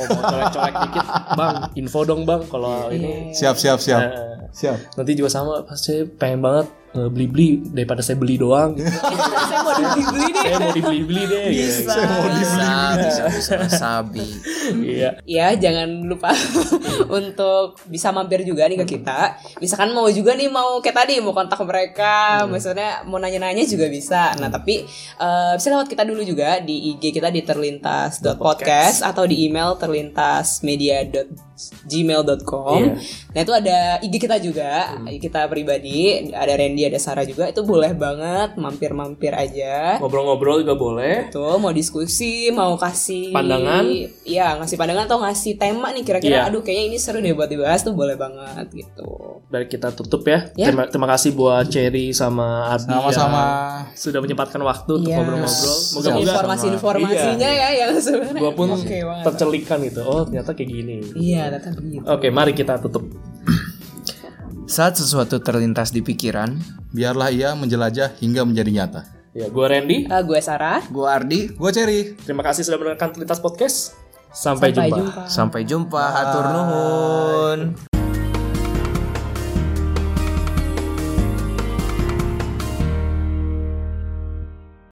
Kalau mau colek-colek dikit, bang, info dong bang. Kalau ini, Siap siap siap. Nah, Siap. nanti juga sama. Pas saya pengen banget beli-beli daripada saya beli doang. gitu. Saya mau dibeli nih. saya mau dibeli-beli deh. gitu. Bisa. bisa bisa bisa sabi Iya. Ya jangan lupa (laughs) untuk bisa mampir juga nih ke kita. Misalkan mau juga nih mau kayak tadi mau kontak mereka, misalnya mau nanya-nanya juga bisa. Nah tapi eh, bisa lewat kita dulu juga di IG kita di terlintas.podcast atau di email terlintasmedia.gmail.com. Iya. Nah itu ada IG kita juga, kita pribadi, ada Randy, ada Sarah juga. Itu boleh banget mampir-mampir aja. Ngobrol-ngobrol juga boleh. Tuh mau diskusi, mau kasih Pandangan. Iya, ngasih pandangan atau ngasih tema nih kira-kira Iya. aduh kayaknya ini seru deh buat dibahas tuh boleh banget gitu. Dari kita tutup ya. Ya. Terima, terima kasih buat Cherry sama Ardi Sama-sama. yang sudah menyempatkan waktu untuk Iya. ngobrol-ngobrol. Moga-moga Informasi-informasinya ya yang sebenarnya. gua pun banget. tercelikan gitu. Oh, ternyata kayak gini. Iya, tetap begitu. Oke, mari kita tutup. saat sesuatu terlintas di pikiran Biarlah ia menjelajah hingga menjadi nyata. Ya, gua Randy. Eh, gue Sarah. gua Ardi Gue Cherry. Terima kasih sudah mendengarkan Terlintas Podcast. Sampai, Sampai jumpa. jumpa. sampai jumpa hatur nuhun